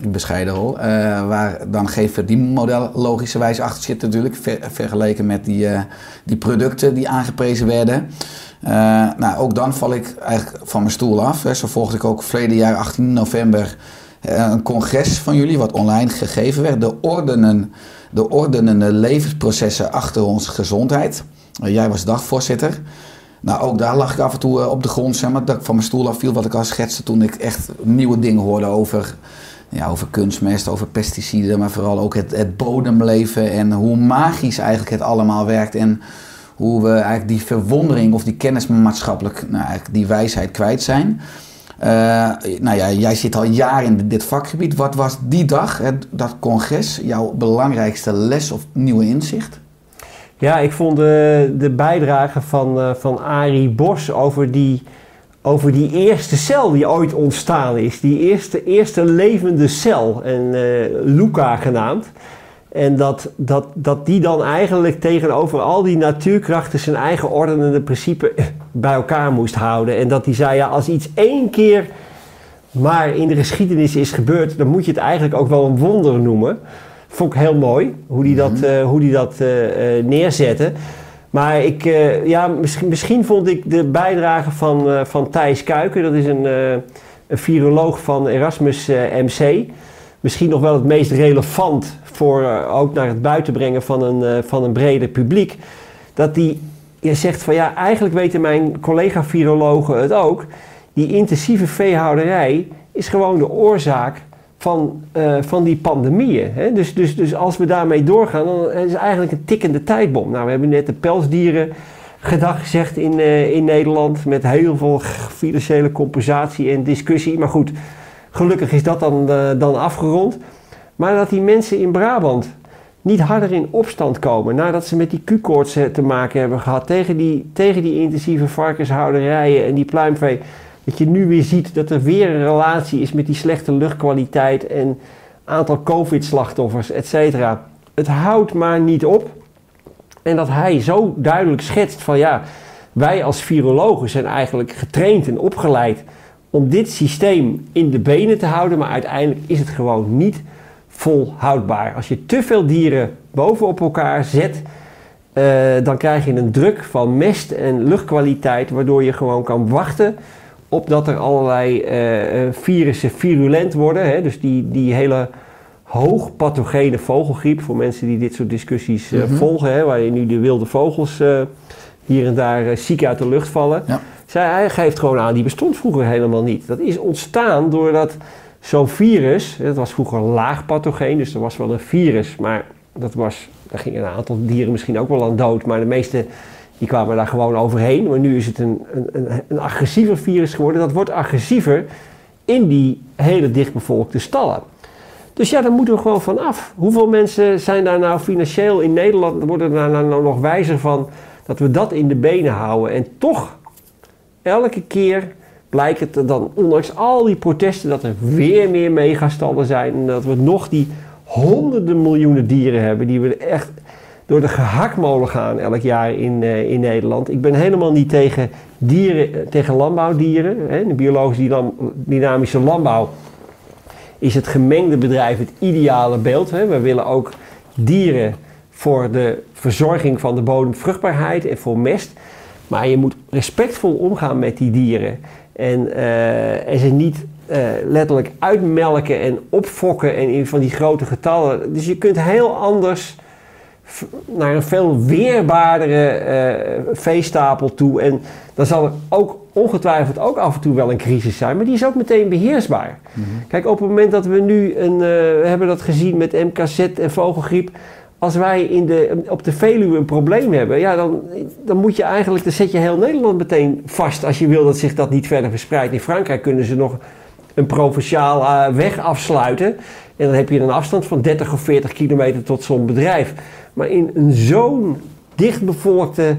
bescheiden rol. eh, waar dan geen verdienmodel logischerwijs achter zit natuurlijk. ver- vergeleken met die, eh, die producten die aangeprezen werden. Eh, nou, ook dan val ik eigenlijk van mijn stoel af. Zo volgde ik ook verleden jaar 18 november eh, een congres van jullie, wat online gegeven werd. De, ordenen, de ordenende levensprocessen achter onze gezondheid. Eh, jij was dagvoorzitter. Nou, ook daar lag ik af en toe op de grond, zeg maar, dat ik van mijn stoel afviel, wat ik al schetste toen ik echt nieuwe dingen hoorde over, ja, over kunstmest, over pesticiden, maar vooral ook het, het bodemleven en hoe magisch eigenlijk het allemaal werkt en hoe we eigenlijk die verwondering of die kennis maatschappelijk, nou, eigenlijk die wijsheid kwijt zijn. Eh, nou ja, jij zit al jaren in dit vakgebied. Wat was die dag, dat congres, jouw belangrijkste les of nieuwe inzicht? Ja, ik vond de, de bijdrage van, eh, van Arie Bos over die, over die eerste cel die ooit ontstaan is. Die eerste, eerste levende cel, en eh, Luca genaamd. En dat, dat, dat die dan eigenlijk tegenover al die natuurkrachten zijn eigen ordenende principe bij elkaar moest houden. En dat die zei, ja, als iets één keer maar in de geschiedenis is gebeurd, dan moet je het eigenlijk ook wel een wonder noemen. Vond ik heel mooi hoe die dat, eh, hoe die dat eh, neerzette. Maar ik, ja, misschien, misschien vond ik de bijdrage van, van Thijs Kuiken, dat is een, een viroloog van Erasmus MC, misschien nog wel het meest relevant voor eh, ook naar het buitenbrengen van een, eh, van een breder publiek. Dat die je zegt van ja, eigenlijk weten mijn collega-virologen het ook. Die intensieve veehouderij is gewoon de oorzaak van, eh, van die pandemieën. Hè? Dus, dus, dus als we daarmee doorgaan, dan is het eigenlijk een tikkende tijdbom. Nou, we hebben net de pelsdieren gedag gezegd in, in Nederland met heel veel financiële compensatie en discussie. Maar goed, gelukkig is dat dan, eh, dan afgerond. Maar dat die mensen in Brabant niet harder in opstand komen nadat ze met die Q-koorts eh, te maken hebben gehad tegen die, tegen die intensieve varkenshouderijen en die pluimvee. Dat je nu weer ziet dat er weer een relatie is met die slechte luchtkwaliteit en aantal COVID-slachtoffers, et cetera. Het houdt maar niet op. En dat hij zo duidelijk schetst van ja, wij als virologen zijn eigenlijk getraind en opgeleid om dit systeem in de benen te houden, maar uiteindelijk is het gewoon niet volhoudbaar. Als je te veel dieren bovenop elkaar zet, eh, dan krijg je een druk van mest en luchtkwaliteit, waardoor je gewoon kan wachten op dat er allerlei eh, eh, virussen virulent worden. Hè? Dus die, die hele hoogpathogene vogelgriep, voor mensen die dit soort discussies Mhm. volgen, hè, waar je nu de wilde vogels hier en daar ziek uit de lucht vallen. Ja. Zij, hij geeft gewoon aan, die bestond vroeger helemaal niet. Dat is ontstaan doordat zo'n virus, dat was vroeger laag pathogeen, dus er was wel een virus, maar dat was, daar gingen een aantal dieren misschien ook wel aan dood, maar de meeste die kwamen daar gewoon overheen. Maar nu is het een, een, een, een agressiever virus geworden. Dat wordt agressiever in die hele dichtbevolkte stallen. Dus ja, daar moeten we gewoon van af. Hoeveel mensen zijn daar nou financieel in Nederland, worden daar nou nog wijzer van dat we dat in de benen houden. En toch, elke keer blijkt het dan, ondanks al die protesten, dat er weer meer megastallen zijn. En dat we nog die honderden miljoenen dieren hebben die we echt door de gehaktmolen gaan elk jaar in, eh, in Nederland. Ik ben helemaal niet tegen, dieren, eh, tegen landbouwdieren. Hè. De biologisch dynam- dynamische landbouw is het gemengde bedrijf het ideale beeld. Hè. We willen ook dieren voor de verzorging van de bodemvruchtbaarheid en voor mest. Maar je moet respectvol omgaan met die dieren. En, eh, en ze niet eh, letterlijk uitmelken en opfokken en in van die grote getallen. Dus je kunt heel anders naar een veel weerbaardere eh, veestapel toe. En dan zal er ook ongetwijfeld ook af en toe wel een crisis zijn, maar die is ook meteen beheersbaar. Kijk, op het moment dat we nu een, we hebben dat gezien met MKZ en vogelgriep. Als wij in de, op de Veluwe een probleem hebben, ja, dan, dan moet je eigenlijk, dan zet je heel Nederland meteen vast als je wil dat zich dat niet verder verspreidt. In Frankrijk kunnen ze nog een provinciaal eh, weg afsluiten. En dan heb je een afstand van 30 of 40 kilometer tot zo'n bedrijf. Maar in een zo'n dichtbevolkte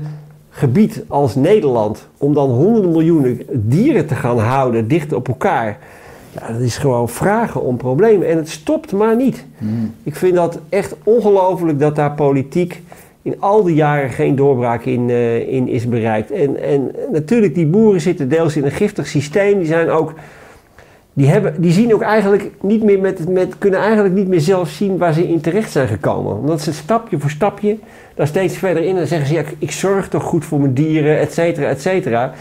gebied als Nederland, om dan honderden miljoenen dieren te gaan houden dicht op elkaar. Ja, dat is gewoon vragen om problemen. En het stopt maar niet. Ik vind dat echt ongelooflijk dat daar politiek in al die jaren geen doorbraak in, eh, in is bereikt. En, en natuurlijk, die boeren zitten deels in een giftig systeem. Die zijn ook die, hebben, die zien ook eigenlijk niet meer met, met, kunnen eigenlijk niet meer zelf zien waar ze in terecht zijn gekomen. Omdat ze stapje voor stapje daar steeds verder in en zeggen ze, ja, ik, ik zorg toch goed voor mijn dieren, et cetera, et cetera.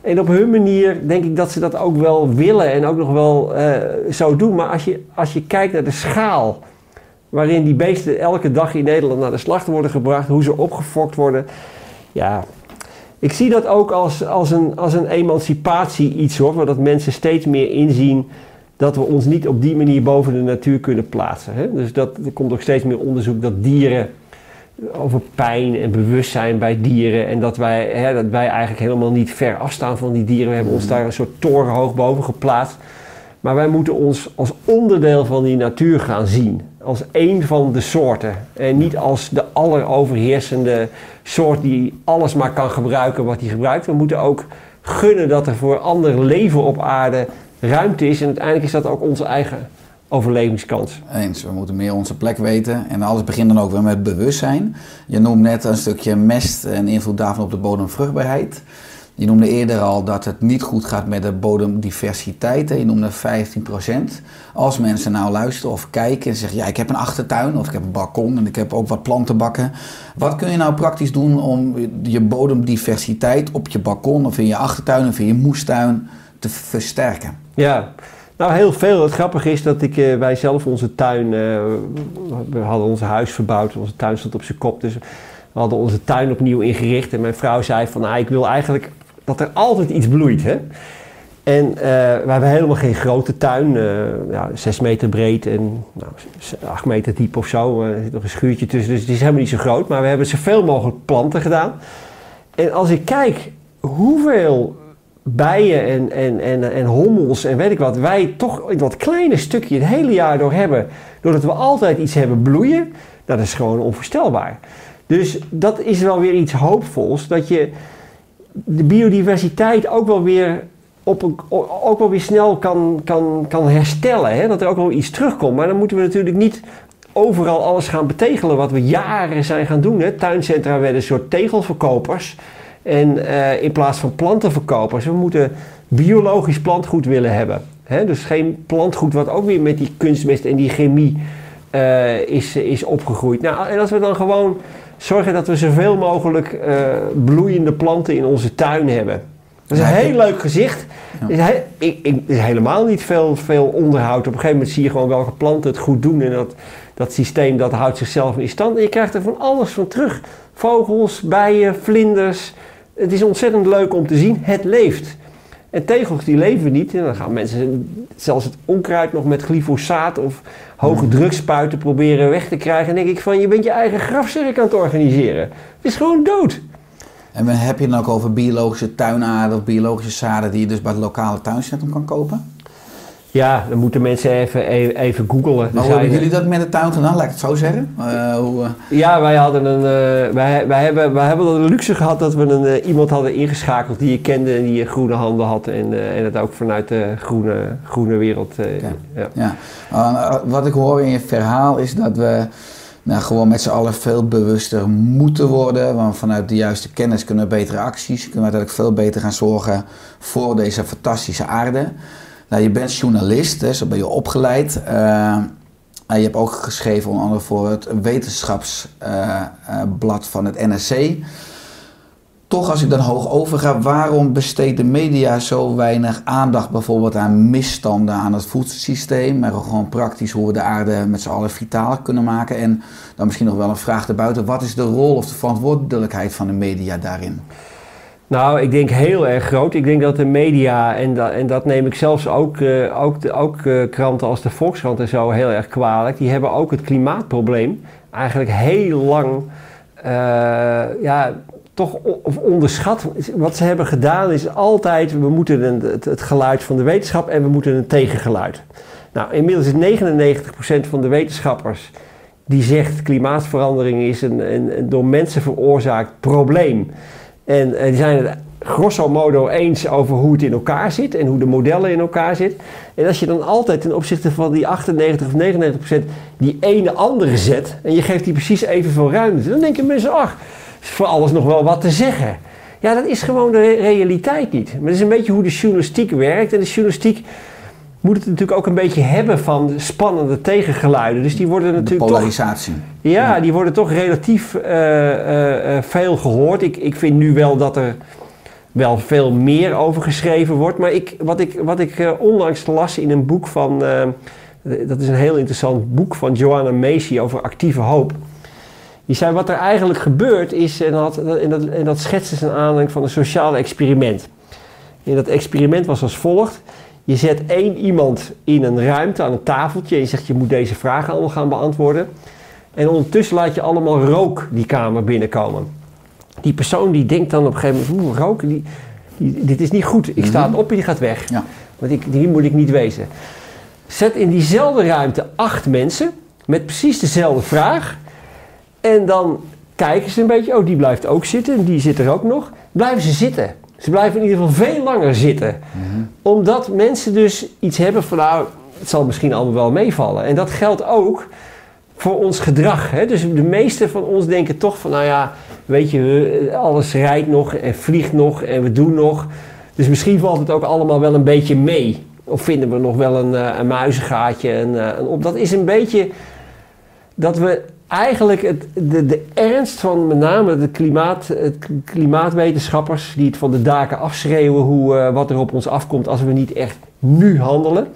En op hun manier denk ik dat ze dat ook wel willen en ook nog wel eh, zo doen. Maar als je, als je kijkt naar de schaal waarin die beesten elke dag in Nederland naar de slacht worden gebracht, hoe ze opgefokt worden. Ja, ik zie dat ook als, als, een, als een emancipatie iets hoor, dat mensen steeds meer inzien dat we ons niet op die manier boven de natuur kunnen plaatsen. Hè? Dus dat, er komt ook steeds meer onderzoek dat dieren over pijn en bewustzijn bij dieren. En dat wij, hè, dat wij eigenlijk helemaal niet ver afstaan van die dieren. We hebben ons daar een soort toren hoog boven geplaatst. Maar wij moeten ons als onderdeel van die natuur gaan zien. Als één van de soorten. En niet als de alleroverheersende soort die alles maar kan gebruiken wat hij gebruikt. We moeten ook gunnen dat er voor ander leven op aarde ruimte is. En uiteindelijk is dat ook onze eigen overlevingskans. Eens, we moeten meer onze plek weten. En alles begint dan ook weer met bewustzijn. Je noemt net een stukje mest en invloed daarvan op de bodemvruchtbaarheid. Je noemde eerder al dat het niet goed gaat met de bodemdiversiteit. Je noemde 15%. Als mensen nou luisteren of kijken en zeggen... ja, ik heb een achtertuin of ik heb een balkon en ik heb ook wat plantenbakken. Wat kun je nou praktisch doen om je bodemdiversiteit op je balkon... of in je achtertuin of in je moestuin te versterken? Ja, nou heel veel. Het grappige is dat ik, eh, wij zelf onze tuin... eh, we hadden ons huis verbouwd, onze tuin stond op zijn kop. Dus we hadden onze tuin opnieuw ingericht. En mijn vrouw zei van, ah, ik wil eigenlijk dat er altijd iets bloeit. Hè? En eh, we hebben helemaal geen grote tuin. ja, 6 meter breed en nou, 8 meter diep of zo. Er zit nog een schuurtje tussen, dus het is helemaal niet zo groot. Maar we hebben zoveel mogelijk planten gedaan. En als ik kijk hoeveel bijen en, en, en, en hommels en weet ik wat, wij toch dat kleine stukje het hele jaar door hebben, doordat we altijd iets hebben bloeien, dat is gewoon onvoorstelbaar. Dus dat is wel weer iets hoopvols, dat je de biodiversiteit ook wel weer, op ook wel weer snel kan, kan, kan herstellen. Hè? Dat er ook wel iets terugkomt. Maar dan moeten we natuurlijk niet overal alles gaan betegelen wat we jaren zijn gaan doen. Hè? Tuincentra werden een soort tegelverkopers. En eh, in plaats van plantenverkopers, we moeten biologisch plantgoed willen hebben. Dus geen plantgoed wat ook weer met die kunstmest en die chemie eh, is, is opgegroeid. Nou, en als we dan gewoon zorgen dat we zoveel mogelijk eh, bloeiende planten in onze tuin hebben. Dat is een heel leuk gezicht. Ja. Is he- ik, ik, is helemaal niet veel, veel onderhoud. Op een gegeven moment zie je gewoon welke planten het goed doen. En dat, dat systeem dat houdt zichzelf in stand. En je krijgt er van alles van terug. Vogels, bijen, vlinders. Het is ontzettend leuk om te zien. Het leeft. En tegels die leven niet. En dan gaan mensen zelfs het onkruid nog met glyfosaat of hoge drugspuiten proberen weg te krijgen. En denk ik van, je bent je eigen grafzerk aan het organiseren. Het is gewoon dood. En heb je het dan ook over biologische tuinaarden of biologische zaden die je dus bij het lokale tuincentrum kan kopen? Ja, dan moeten mensen even, even, even googlen. Maar hoe hebben jullie dat met de tuin gedaan? Laat ik het zo zeggen. Eh, hoe, eh, Ja, wij hadden een. eh, wij, wij, hebben, wij hebben de luxe gehad dat we een, iemand hadden ingeschakeld die je kende en die groene handen had. En, en het ook vanuit de groene, groene wereld. ja. Ja, wat ik hoor in je verhaal is dat we nou, gewoon met z'n allen veel bewuster moeten worden. Want vanuit de juiste kennis kunnen we betere acties, kunnen we uiteindelijk veel beter gaan zorgen voor deze fantastische aarde. Nou, je bent journalist, hè, zo ben je opgeleid. En je hebt ook geschreven onder andere voor het wetenschapsblad van het NSC. Toch, als ik dan hoog over ga, waarom besteedt de media zo weinig aandacht bijvoorbeeld aan misstanden aan het voedselsysteem, maar gewoon praktisch hoe we de aarde met z'n allen vitaler kunnen maken? En dan misschien nog wel een vraag erbuiten, wat is de rol of de verantwoordelijkheid van de media daarin? Nou, ik denk heel erg groot. Ik denk dat de media, en en dat neem ik zelfs ook, eh, ook, ook eh, kranten als de Volkskrant en zo heel erg kwalijk, die hebben ook het klimaatprobleem eigenlijk heel lang eh, ja, toch onderschat. Wat ze hebben gedaan is altijd, we moeten een, het, geluid van de wetenschap en we moeten een tegengeluid. Nou, inmiddels is 99% van de wetenschappers die zegt klimaatverandering is een, een door mensen veroorzaakt probleem. En eh, die zijn het grosso modo eens over hoe het in elkaar zit en hoe de modellen in elkaar zitten. En als je dan altijd ten opzichte van die 98 of 99 procent die ene andere zet en je geeft die precies evenveel ruimte, dan denken mensen, ach, is voor alles nog wel wat te zeggen. Ja, dat is gewoon de re- realiteit niet. Maar dat is een beetje hoe de journalistiek werkt. En de journalistiek moet het natuurlijk ook een beetje hebben van spannende tegengeluiden. Dus die worden De natuurlijk toch polarisatie. ja, die worden toch relatief eh, eh, eh, veel gehoord. Ik, ik vind nu wel dat er wel veel meer over geschreven wordt. Maar ik, wat ik, wat ik onlangs las in een boek van... dat is een heel interessant boek van Joanna Macy over actieve hoop. Die zei wat er eigenlijk gebeurt is... En dat, en dat, en dat schetste een aanleiding van een sociaal experiment. En dat experiment was als volgt. Je zet één iemand in een ruimte aan een tafeltje... en je zegt je moet deze vragen allemaal gaan beantwoorden... En ondertussen laat je allemaal rook die kamer binnenkomen. Die persoon die denkt dan op een gegeven moment, oeh, rook, die, die- dit is niet goed. Ik sta op en die gaat weg. Ja. Want ik, hier moet ik niet wezen. Zet in diezelfde ruimte acht mensen met precies dezelfde vraag. En dan kijken ze een beetje, oh die blijft ook zitten en die zit er ook nog. Blijven ze zitten. Ze blijven in ieder geval veel langer zitten. Omdat mensen dus iets hebben van nou, het zal misschien allemaal wel meevallen. En dat geldt ook voor ons gedrag. Hè? Dus de meeste van ons denken toch van, nou ja, weet je, alles rijdt nog en vliegt nog en we doen nog. Dus misschien valt het ook allemaal wel een beetje mee. Of vinden we nog wel een, eh, een muizengaatje. Een, eh, op. Dat is een beetje dat we eigenlijk het, de, de ernst van met name de klimaat, het klimaatwetenschappers die het van de daken afschreeuwen hoe, eh, wat er op ons afkomt als we niet echt nu handelen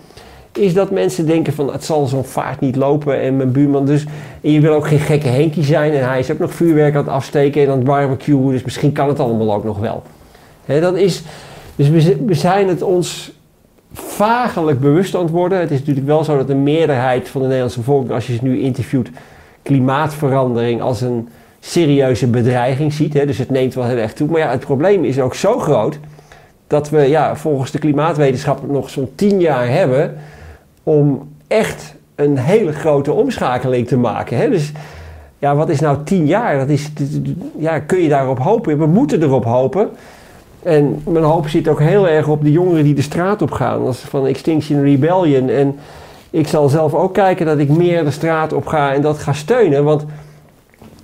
is dat mensen denken van het zal zo'n vaart niet lopen en mijn buurman dus... En je wil ook geen gekke Henkie zijn en hij is ook nog vuurwerk aan het afsteken en aan het barbecuen, dus misschien kan het allemaal ook nog wel. Dat is, dus we zijn het ons vagelijk bewust aan het worden. Het is natuurlijk wel zo dat de meerderheid van de Nederlandse bevolking, als je ze nu interviewt, klimaatverandering als een serieuze bedreiging ziet. Hè, dus het neemt wel heel erg toe. Maar ja, het probleem is ook zo groot dat we ja, volgens de klimaatwetenschap nog zo'n tien jaar hebben om echt een hele grote omschakeling te maken. Hè? Dus ja, wat is nou tien jaar? Dat is, ja, kun je daarop hopen? We moeten erop hopen. En mijn hoop zit ook heel erg op de jongeren die de straat op gaan. Is van Extinction Rebellion. En ik zal zelf ook kijken dat ik meer de straat op ga en dat ga steunen. Want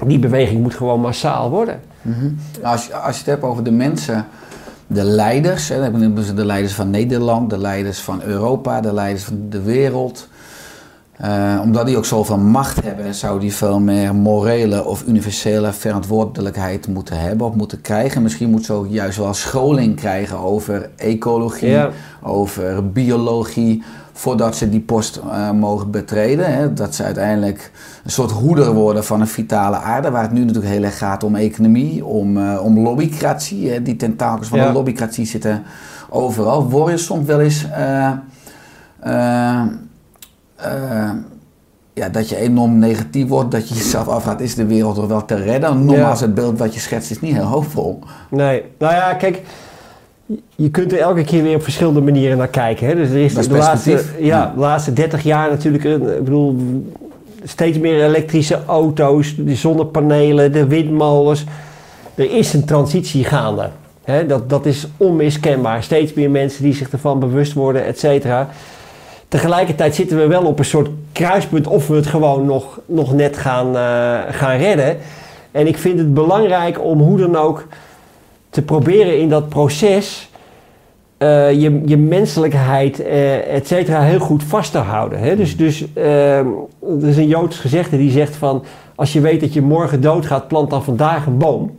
die beweging moet gewoon massaal worden. Mhm. Nou, als, je, als je het hebt over de mensen, de leiders, hè, dan hebben we de leiders van Nederland, de leiders van Europa, de leiders van de wereld. Eh, omdat die ook zoveel macht hebben, zou die veel meer morele of universele verantwoordelijkheid moeten hebben of moeten krijgen. Misschien moet ze ook juist wel scholing krijgen over ecologie, over biologie, voordat ze die post eh, mogen betreden. Hè. Dat ze uiteindelijk een soort hoeder worden van een vitale aarde, waar het nu natuurlijk heel erg gaat om economie, om, eh, om lobbycratie. Hè. Die tentakels van Ja. de lobbycratie zitten overal. Word je soms wel eens... eh, ja, dat je enorm negatief wordt, dat je jezelf afvraagt, is de wereld toch wel te redden? Nogmaals, Ja. het beeld wat je schetst is niet heel hoopvol. Nee, nou ja, kijk, je kunt er elke keer weer op verschillende manieren naar kijken. Hè? Dus er is de laatste, Ja. de laatste 30 jaar natuurlijk, eh, ik bedoel, steeds meer elektrische auto's, de zonnepanelen, de windmolens. Er is een transitie gaande. Hè? Dat, dat is onmiskenbaar. Steeds meer mensen die zich ervan bewust worden, et cetera. Tegelijkertijd zitten we wel op een soort kruispunt of we het gewoon nog, nog net gaan, eh, gaan redden. En ik vind het belangrijk om hoe dan ook te proberen in dat proces eh, je, je menselijkheid, eh et cetera, heel goed vast te houden. Hè? Dus, dus ehm, er is een Joods gezegde die zegt van... als je weet dat je morgen doodgaat, plant dan vandaag een boom.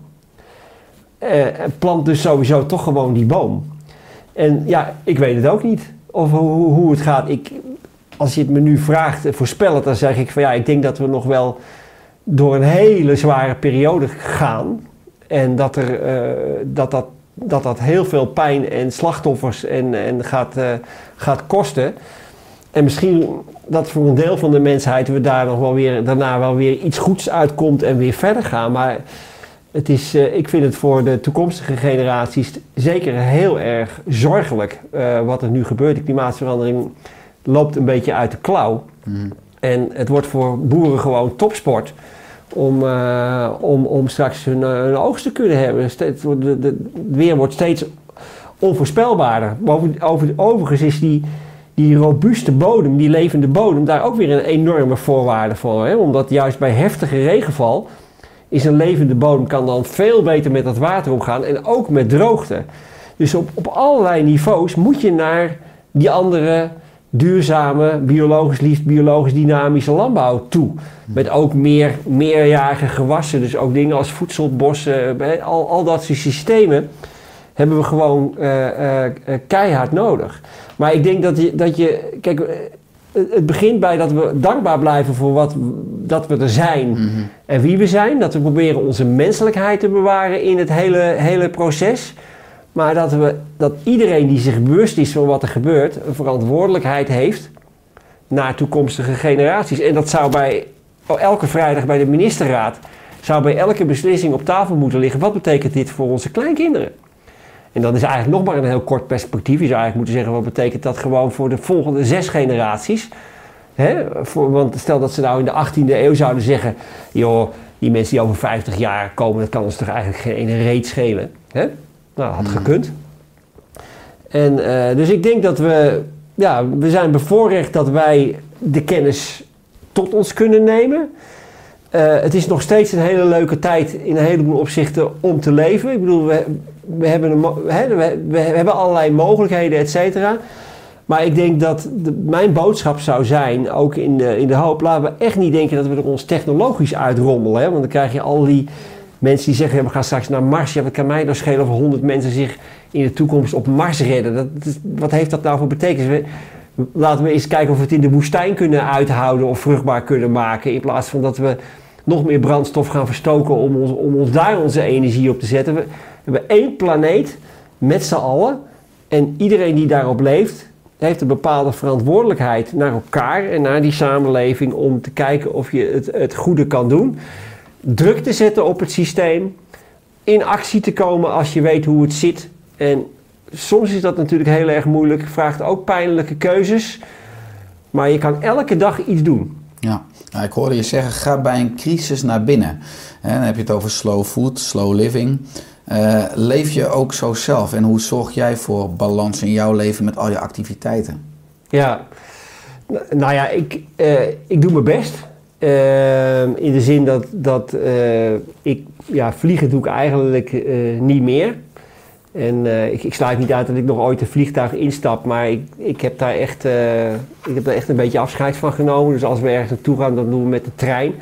Eh, plant dus sowieso toch gewoon die boom. En ja, ik weet het ook niet. Of hoe, hoe het gaat. Ik, als je het me nu vraagt, voorspel het, dan zeg ik van ja, ik denk dat we nog wel door een hele zware periode gaan. En dat er, eh, dat, dat, dat dat heel veel pijn en slachtoffers en, en gaat, eh, gaat kosten. En misschien dat voor een deel van de mensheid we daar nog wel weer, daarna wel weer iets goeds uitkomt en weer verder gaan. Maar het is, eh, ik vind het voor de toekomstige generaties zeker heel erg zorgelijk wat er nu gebeurt. De klimaatverandering loopt een beetje uit de klauw. En het wordt voor boeren gewoon topsport om, eh, om, om straks hun, eh, oogst te kunnen hebben. Het weer wordt steeds onvoorspelbaarder. Over, overigens is die, die robuuste bodem, die levende bodem, daar ook weer een enorme voorwaarde voor. Hè? Omdat juist bij heftige regenval is een levende bodem kan dan veel beter met dat water omgaan en ook met droogte. Dus op, op allerlei niveaus moet je naar die andere duurzame, biologisch liefst, biologisch dynamische landbouw toe. Met ook meer meerjarige gewassen, dus ook dingen als voedselbossen, eh, al, al dat soort systemen hebben we gewoon eh, eh, eh, keihard nodig. Maar ik denk dat je, dat je kijk, eh, het het begint bij dat we dankbaar blijven voor wat dat we er zijn en wie we zijn. Dat we proberen onze menselijkheid te bewaren in het hele, hele proces. Maar dat, we, dat iedereen die zich bewust is van wat er gebeurt, een verantwoordelijkheid heeft naar toekomstige generaties. En dat zou bij oh, elke vrijdag bij de ministerraad, zou bij elke beslissing op tafel moeten liggen. Wat betekent dit voor onze kleinkinderen? En dan is eigenlijk nog maar een heel kort perspectief. Je zou eigenlijk moeten zeggen, wat betekent dat gewoon voor de volgende zes generaties? Want stel dat ze nou in de 18e eeuw zouden zeggen... joh, die mensen die over 50 jaar komen... dat kan ons toch eigenlijk geen reet schelen. Hè? Nou, had gekund. En, eh, dus ik denk dat we... Ja, we zijn bevoorrecht dat wij de kennis tot ons kunnen nemen... Eh, het is nog steeds een hele leuke tijd in een heleboel opzichten om te leven. Ik bedoel, we, we, hebben, een, we, we hebben allerlei mogelijkheden, et cetera. Maar ik denk dat de- mijn boodschap zou zijn, ook in de, in de hoop, laten we echt niet denken dat we er ons technologisch uitrommelen. Hè? Want dan krijg je al die mensen die zeggen, we gaan straks naar Mars. Ja, wat kan mij nou schelen of 100 mensen zich in de toekomst op Mars redden? Dat, wat heeft dat nou voor betekenis? We- Laten we eens kijken of we het in de woestijn kunnen uithouden of vruchtbaar kunnen maken. In plaats van dat we nog meer brandstof gaan verstoken om ons, om daar onze energie op te zetten. We hebben één planeet met z'n allen. En iedereen die daarop leeft, heeft een bepaalde verantwoordelijkheid naar elkaar en naar die samenleving om te kijken of je het, het goede kan doen. Druk te zetten op het systeem. In actie te komen als je weet hoe het zit. En soms is dat natuurlijk heel erg moeilijk. Vraagt ook pijnlijke keuzes. Maar je kan elke dag iets doen. Ja, nou, ik hoorde je zeggen, ga bij een crisis naar binnen. Hè, dan heb je het over slow food, slow living. Eh, leef je ook zo zelf en hoe zorg jij voor balans in jouw leven met al je activiteiten? Ja, nou ja, ik, eh, ik doe mijn best. Eh, in de zin dat, dat eh, ik, ja, vliegen doe ik eigenlijk eh, niet meer. En eh, ik, ik sluit niet uit dat ik nog ooit een vliegtuig instap, maar ik, ik, heb daar echt, ik heb daar echt een beetje afscheid van genomen. Dus als we ergens naartoe gaan, dan doen we met de trein.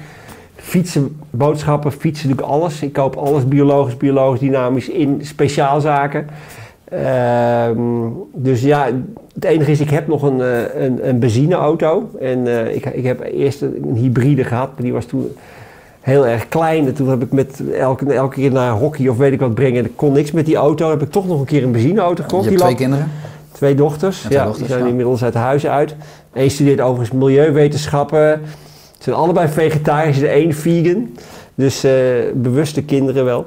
Fietsen, boodschappen, fietsen doe ik alles. Ik koop alles biologisch, biologisch, dynamisch in speciaalzaken. Ehm, dus ja, het enige is, ik heb nog een, eh, een, een benzineauto. En eh, ik, ik heb eerst een, een hybride gehad, maar die was toen heel erg klein. En toen heb ik met elke, elke keer naar hockey of weet ik wat brengen. En ik kon niks met die auto. heb ik toch nog een keer een benzineauto gekocht. je hebt twee kinderen? Twee dochters. Ja, twee Ja, dochters, die zijn ja. inmiddels uit huis uit. Eén studeert overigens milieuwetenschappen. Ze zijn allebei vegetarisch, de één vegan. Dus eh, bewuste kinderen wel.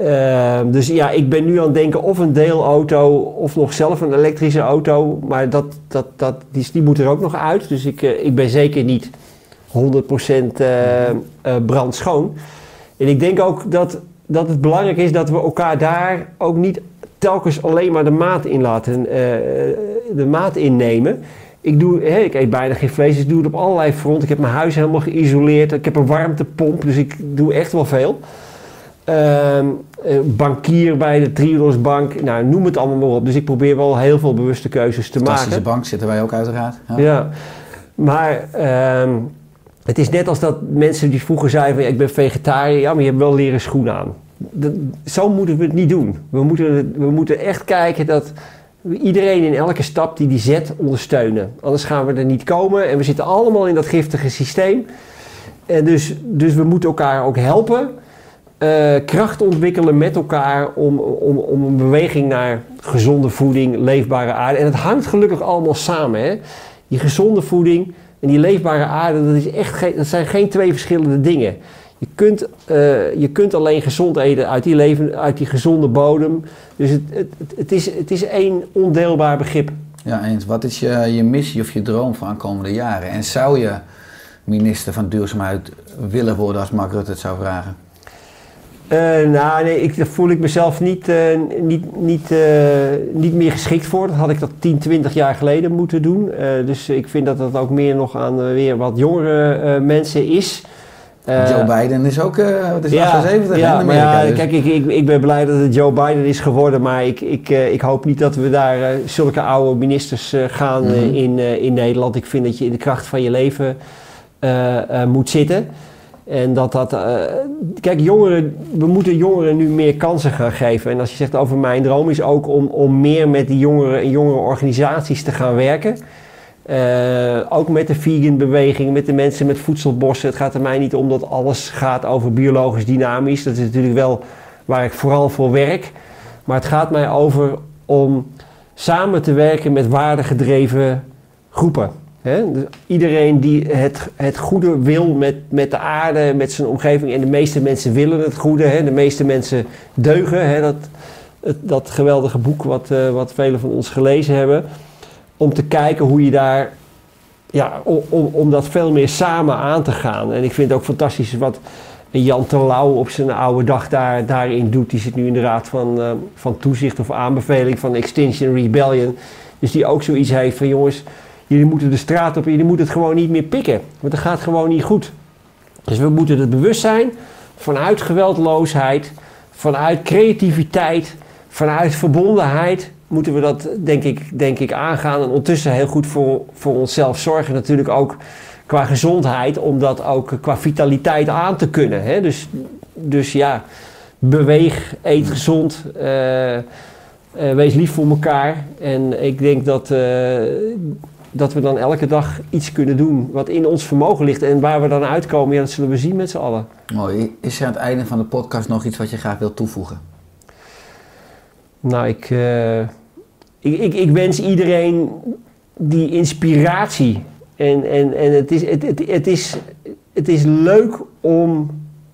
Ehm, dus ja, ik ben nu aan het denken of een deelauto of nog zelf een elektrische auto. Maar dat, dat, dat, die, moet er ook nog uit. Dus ik, eh, ik ben zeker niet 100% eh, eh, brandschoon. En ik denk ook dat, dat het belangrijk is dat we elkaar daar ook niet telkens alleen maar de maat in laten, de maat innemen. Ik, doe, ik eet bijna geen vlees, dus ik doe het op allerlei fronten. Ik heb mijn huis helemaal geïsoleerd. Ik heb een warmtepomp, dus ik doe echt wel veel. Ehm, eh, bankier bij de Triodosbank, nou noem het allemaal maar op. Dus ik probeer wel heel veel bewuste keuzes te Fantastische maken. bank zitten wij ook uiteraard. Ja. Ja, maar ehm, het is net als dat mensen die vroeger zeiden van ja, ik ben vegetariër, ja, maar je hebt wel leren schoenen aan. Dat- zo moeten we het niet doen. We moeten, we moeten echt kijken dat we iedereen in elke stap die die zet ondersteunen. Anders gaan we er niet komen en we zitten allemaal in dat giftige systeem. En dus, dus we moeten elkaar ook helpen. Eh, kracht ontwikkelen met elkaar om, om, om een beweging naar gezonde voeding, leefbare aarde. En het hangt gelukkig allemaal samen. Hè? Die gezonde voeding en die leefbare aarde, dat, is echt dat zijn geen twee verschillende dingen. Je kunt, eh, je kunt alleen gezond eten uit die, leven, uit die gezonde bodem. Dus het, het, het, het is, het is één ondeelbaar begrip. Ja, eens. Wat is je, je missie of je droom voor aankomende jaren? En zou je minister van Duurzaamheid willen worden als Mark Rutte het zou vragen? Eh, nou, nee, ik, daar voel ik mezelf niet, eh, niet, niet, eh, niet meer geschikt voor. Dat had ik dat 10, 20 jaar geleden moeten doen. Dus ik vind dat dat ook meer nog aan weer wat jongere mensen is. Joe Biden is ook, wat is ja, 78 hè, ja, in maar Amerika. ja, dus- kijk, ik, ik, ik ben blij dat het Joe Biden is geworden, maar ik, ik, ik hoop niet dat we daar zulke oude ministers gaan Mhm. in, in Nederland. Ik vind dat je in de kracht van je leven moet zitten. En dat dat. eh, kijk, jongeren, we moeten jongeren nu meer kansen gaan geven. En als je zegt over mijn droom is ook om, om meer met die jongeren en jongere organisaties te gaan werken. Eh, ook met de vegan beweging, met de mensen met voedselbossen. Het gaat er mij niet om dat alles gaat over biologisch dynamisch. Dat is natuurlijk wel waar ik vooral voor werk. Maar het gaat mij over om samen te werken met waardegedreven groepen. Dus iedereen die het, het goede wil met, met de aarde, met zijn omgeving. En de meeste mensen willen het goede. De meeste mensen deugen. Dat, dat geweldige boek wat, eh, wat velen van ons gelezen hebben. Om te kijken hoe je daar... Ja, om, om, om dat veel meer samen aan te gaan. En ik vind het ook fantastisch wat Jan Terlouw op zijn oude dag daar, daarin doet. Die zit nu in de raad van, eh, van toezicht of aanbeveling van Extinction Rebellion. Dus die ook zoiets heeft van jongens, jullie moeten de straat op, jullie moeten het gewoon niet meer pikken. Want het gaat gewoon niet goed. Dus we moeten het bewustzijn vanuit geweldloosheid, vanuit creativiteit, vanuit verbondenheid moeten we dat denk ik, denk ik aangaan. En ondertussen heel goed voor, voor onszelf zorgen. Natuurlijk ook qua gezondheid, om dat ook qua vitaliteit aan te kunnen. Hè? Dus, dus ja, beweeg, eet gezond, eh, eh, wees lief voor elkaar. En ik denk dat, eh, dat we dan elke dag iets kunnen doen wat in ons vermogen ligt. En waar we dan uitkomen, ja, dat zullen we zien met z'n allen. Mooi. Is er aan het einde van de podcast nog iets wat je graag wilt toevoegen? Nou, ik, eh, ik, ik, ik wens iedereen die inspiratie. En, en, en het, is, het, het, het, is, het is leuk om,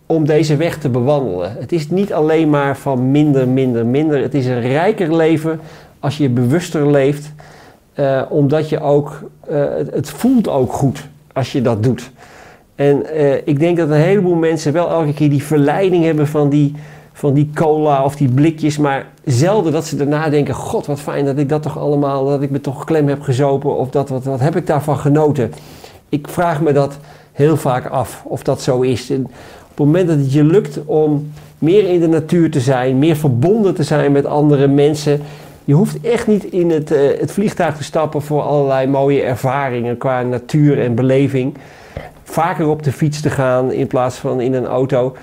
om deze weg te bewandelen. Het is niet alleen maar van minder, minder, minder. Het is een rijker leven als je bewuster leeft. Eh, omdat je ook, eh, het, voelt ook goed als je dat doet. En eh, ik denk dat een heleboel mensen wel elke keer die verleiding hebben van die, van die cola of die blikjes, maar zelden dat ze daarna denken: God, wat fijn dat ik dat toch allemaal, dat ik me toch klem heb gezopen of dat, wat, wat heb ik daarvan genoten? Ik vraag me dat heel vaak af of dat zo is. Op het moment dat het je lukt om meer in de natuur te zijn, meer verbonden te zijn met andere mensen. Je hoeft echt niet in het, eh, het vliegtuig te stappen voor allerlei mooie ervaringen qua natuur en beleving. Vaker op de fiets te gaan in plaats van in een auto.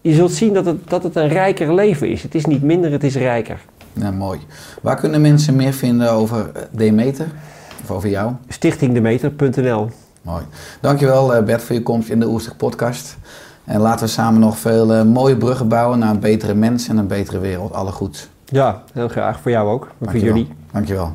Je zult zien dat het, dat het een rijker leven is. Het is niet minder, het is rijker. Ja, mooi. Waar kunnen mensen meer vinden over eh, Demeter? Of over jou? Stichtingdemeter.nl Mooi. Dankjewel eh, Bert voor je komst in de Oerstig podcast. En laten we samen nog veel mooie bruggen bouwen naar een betere mens en een betere wereld. Alle goed. Ja, heel graag. Voor jou ook. Voor jullie. Dankjewel.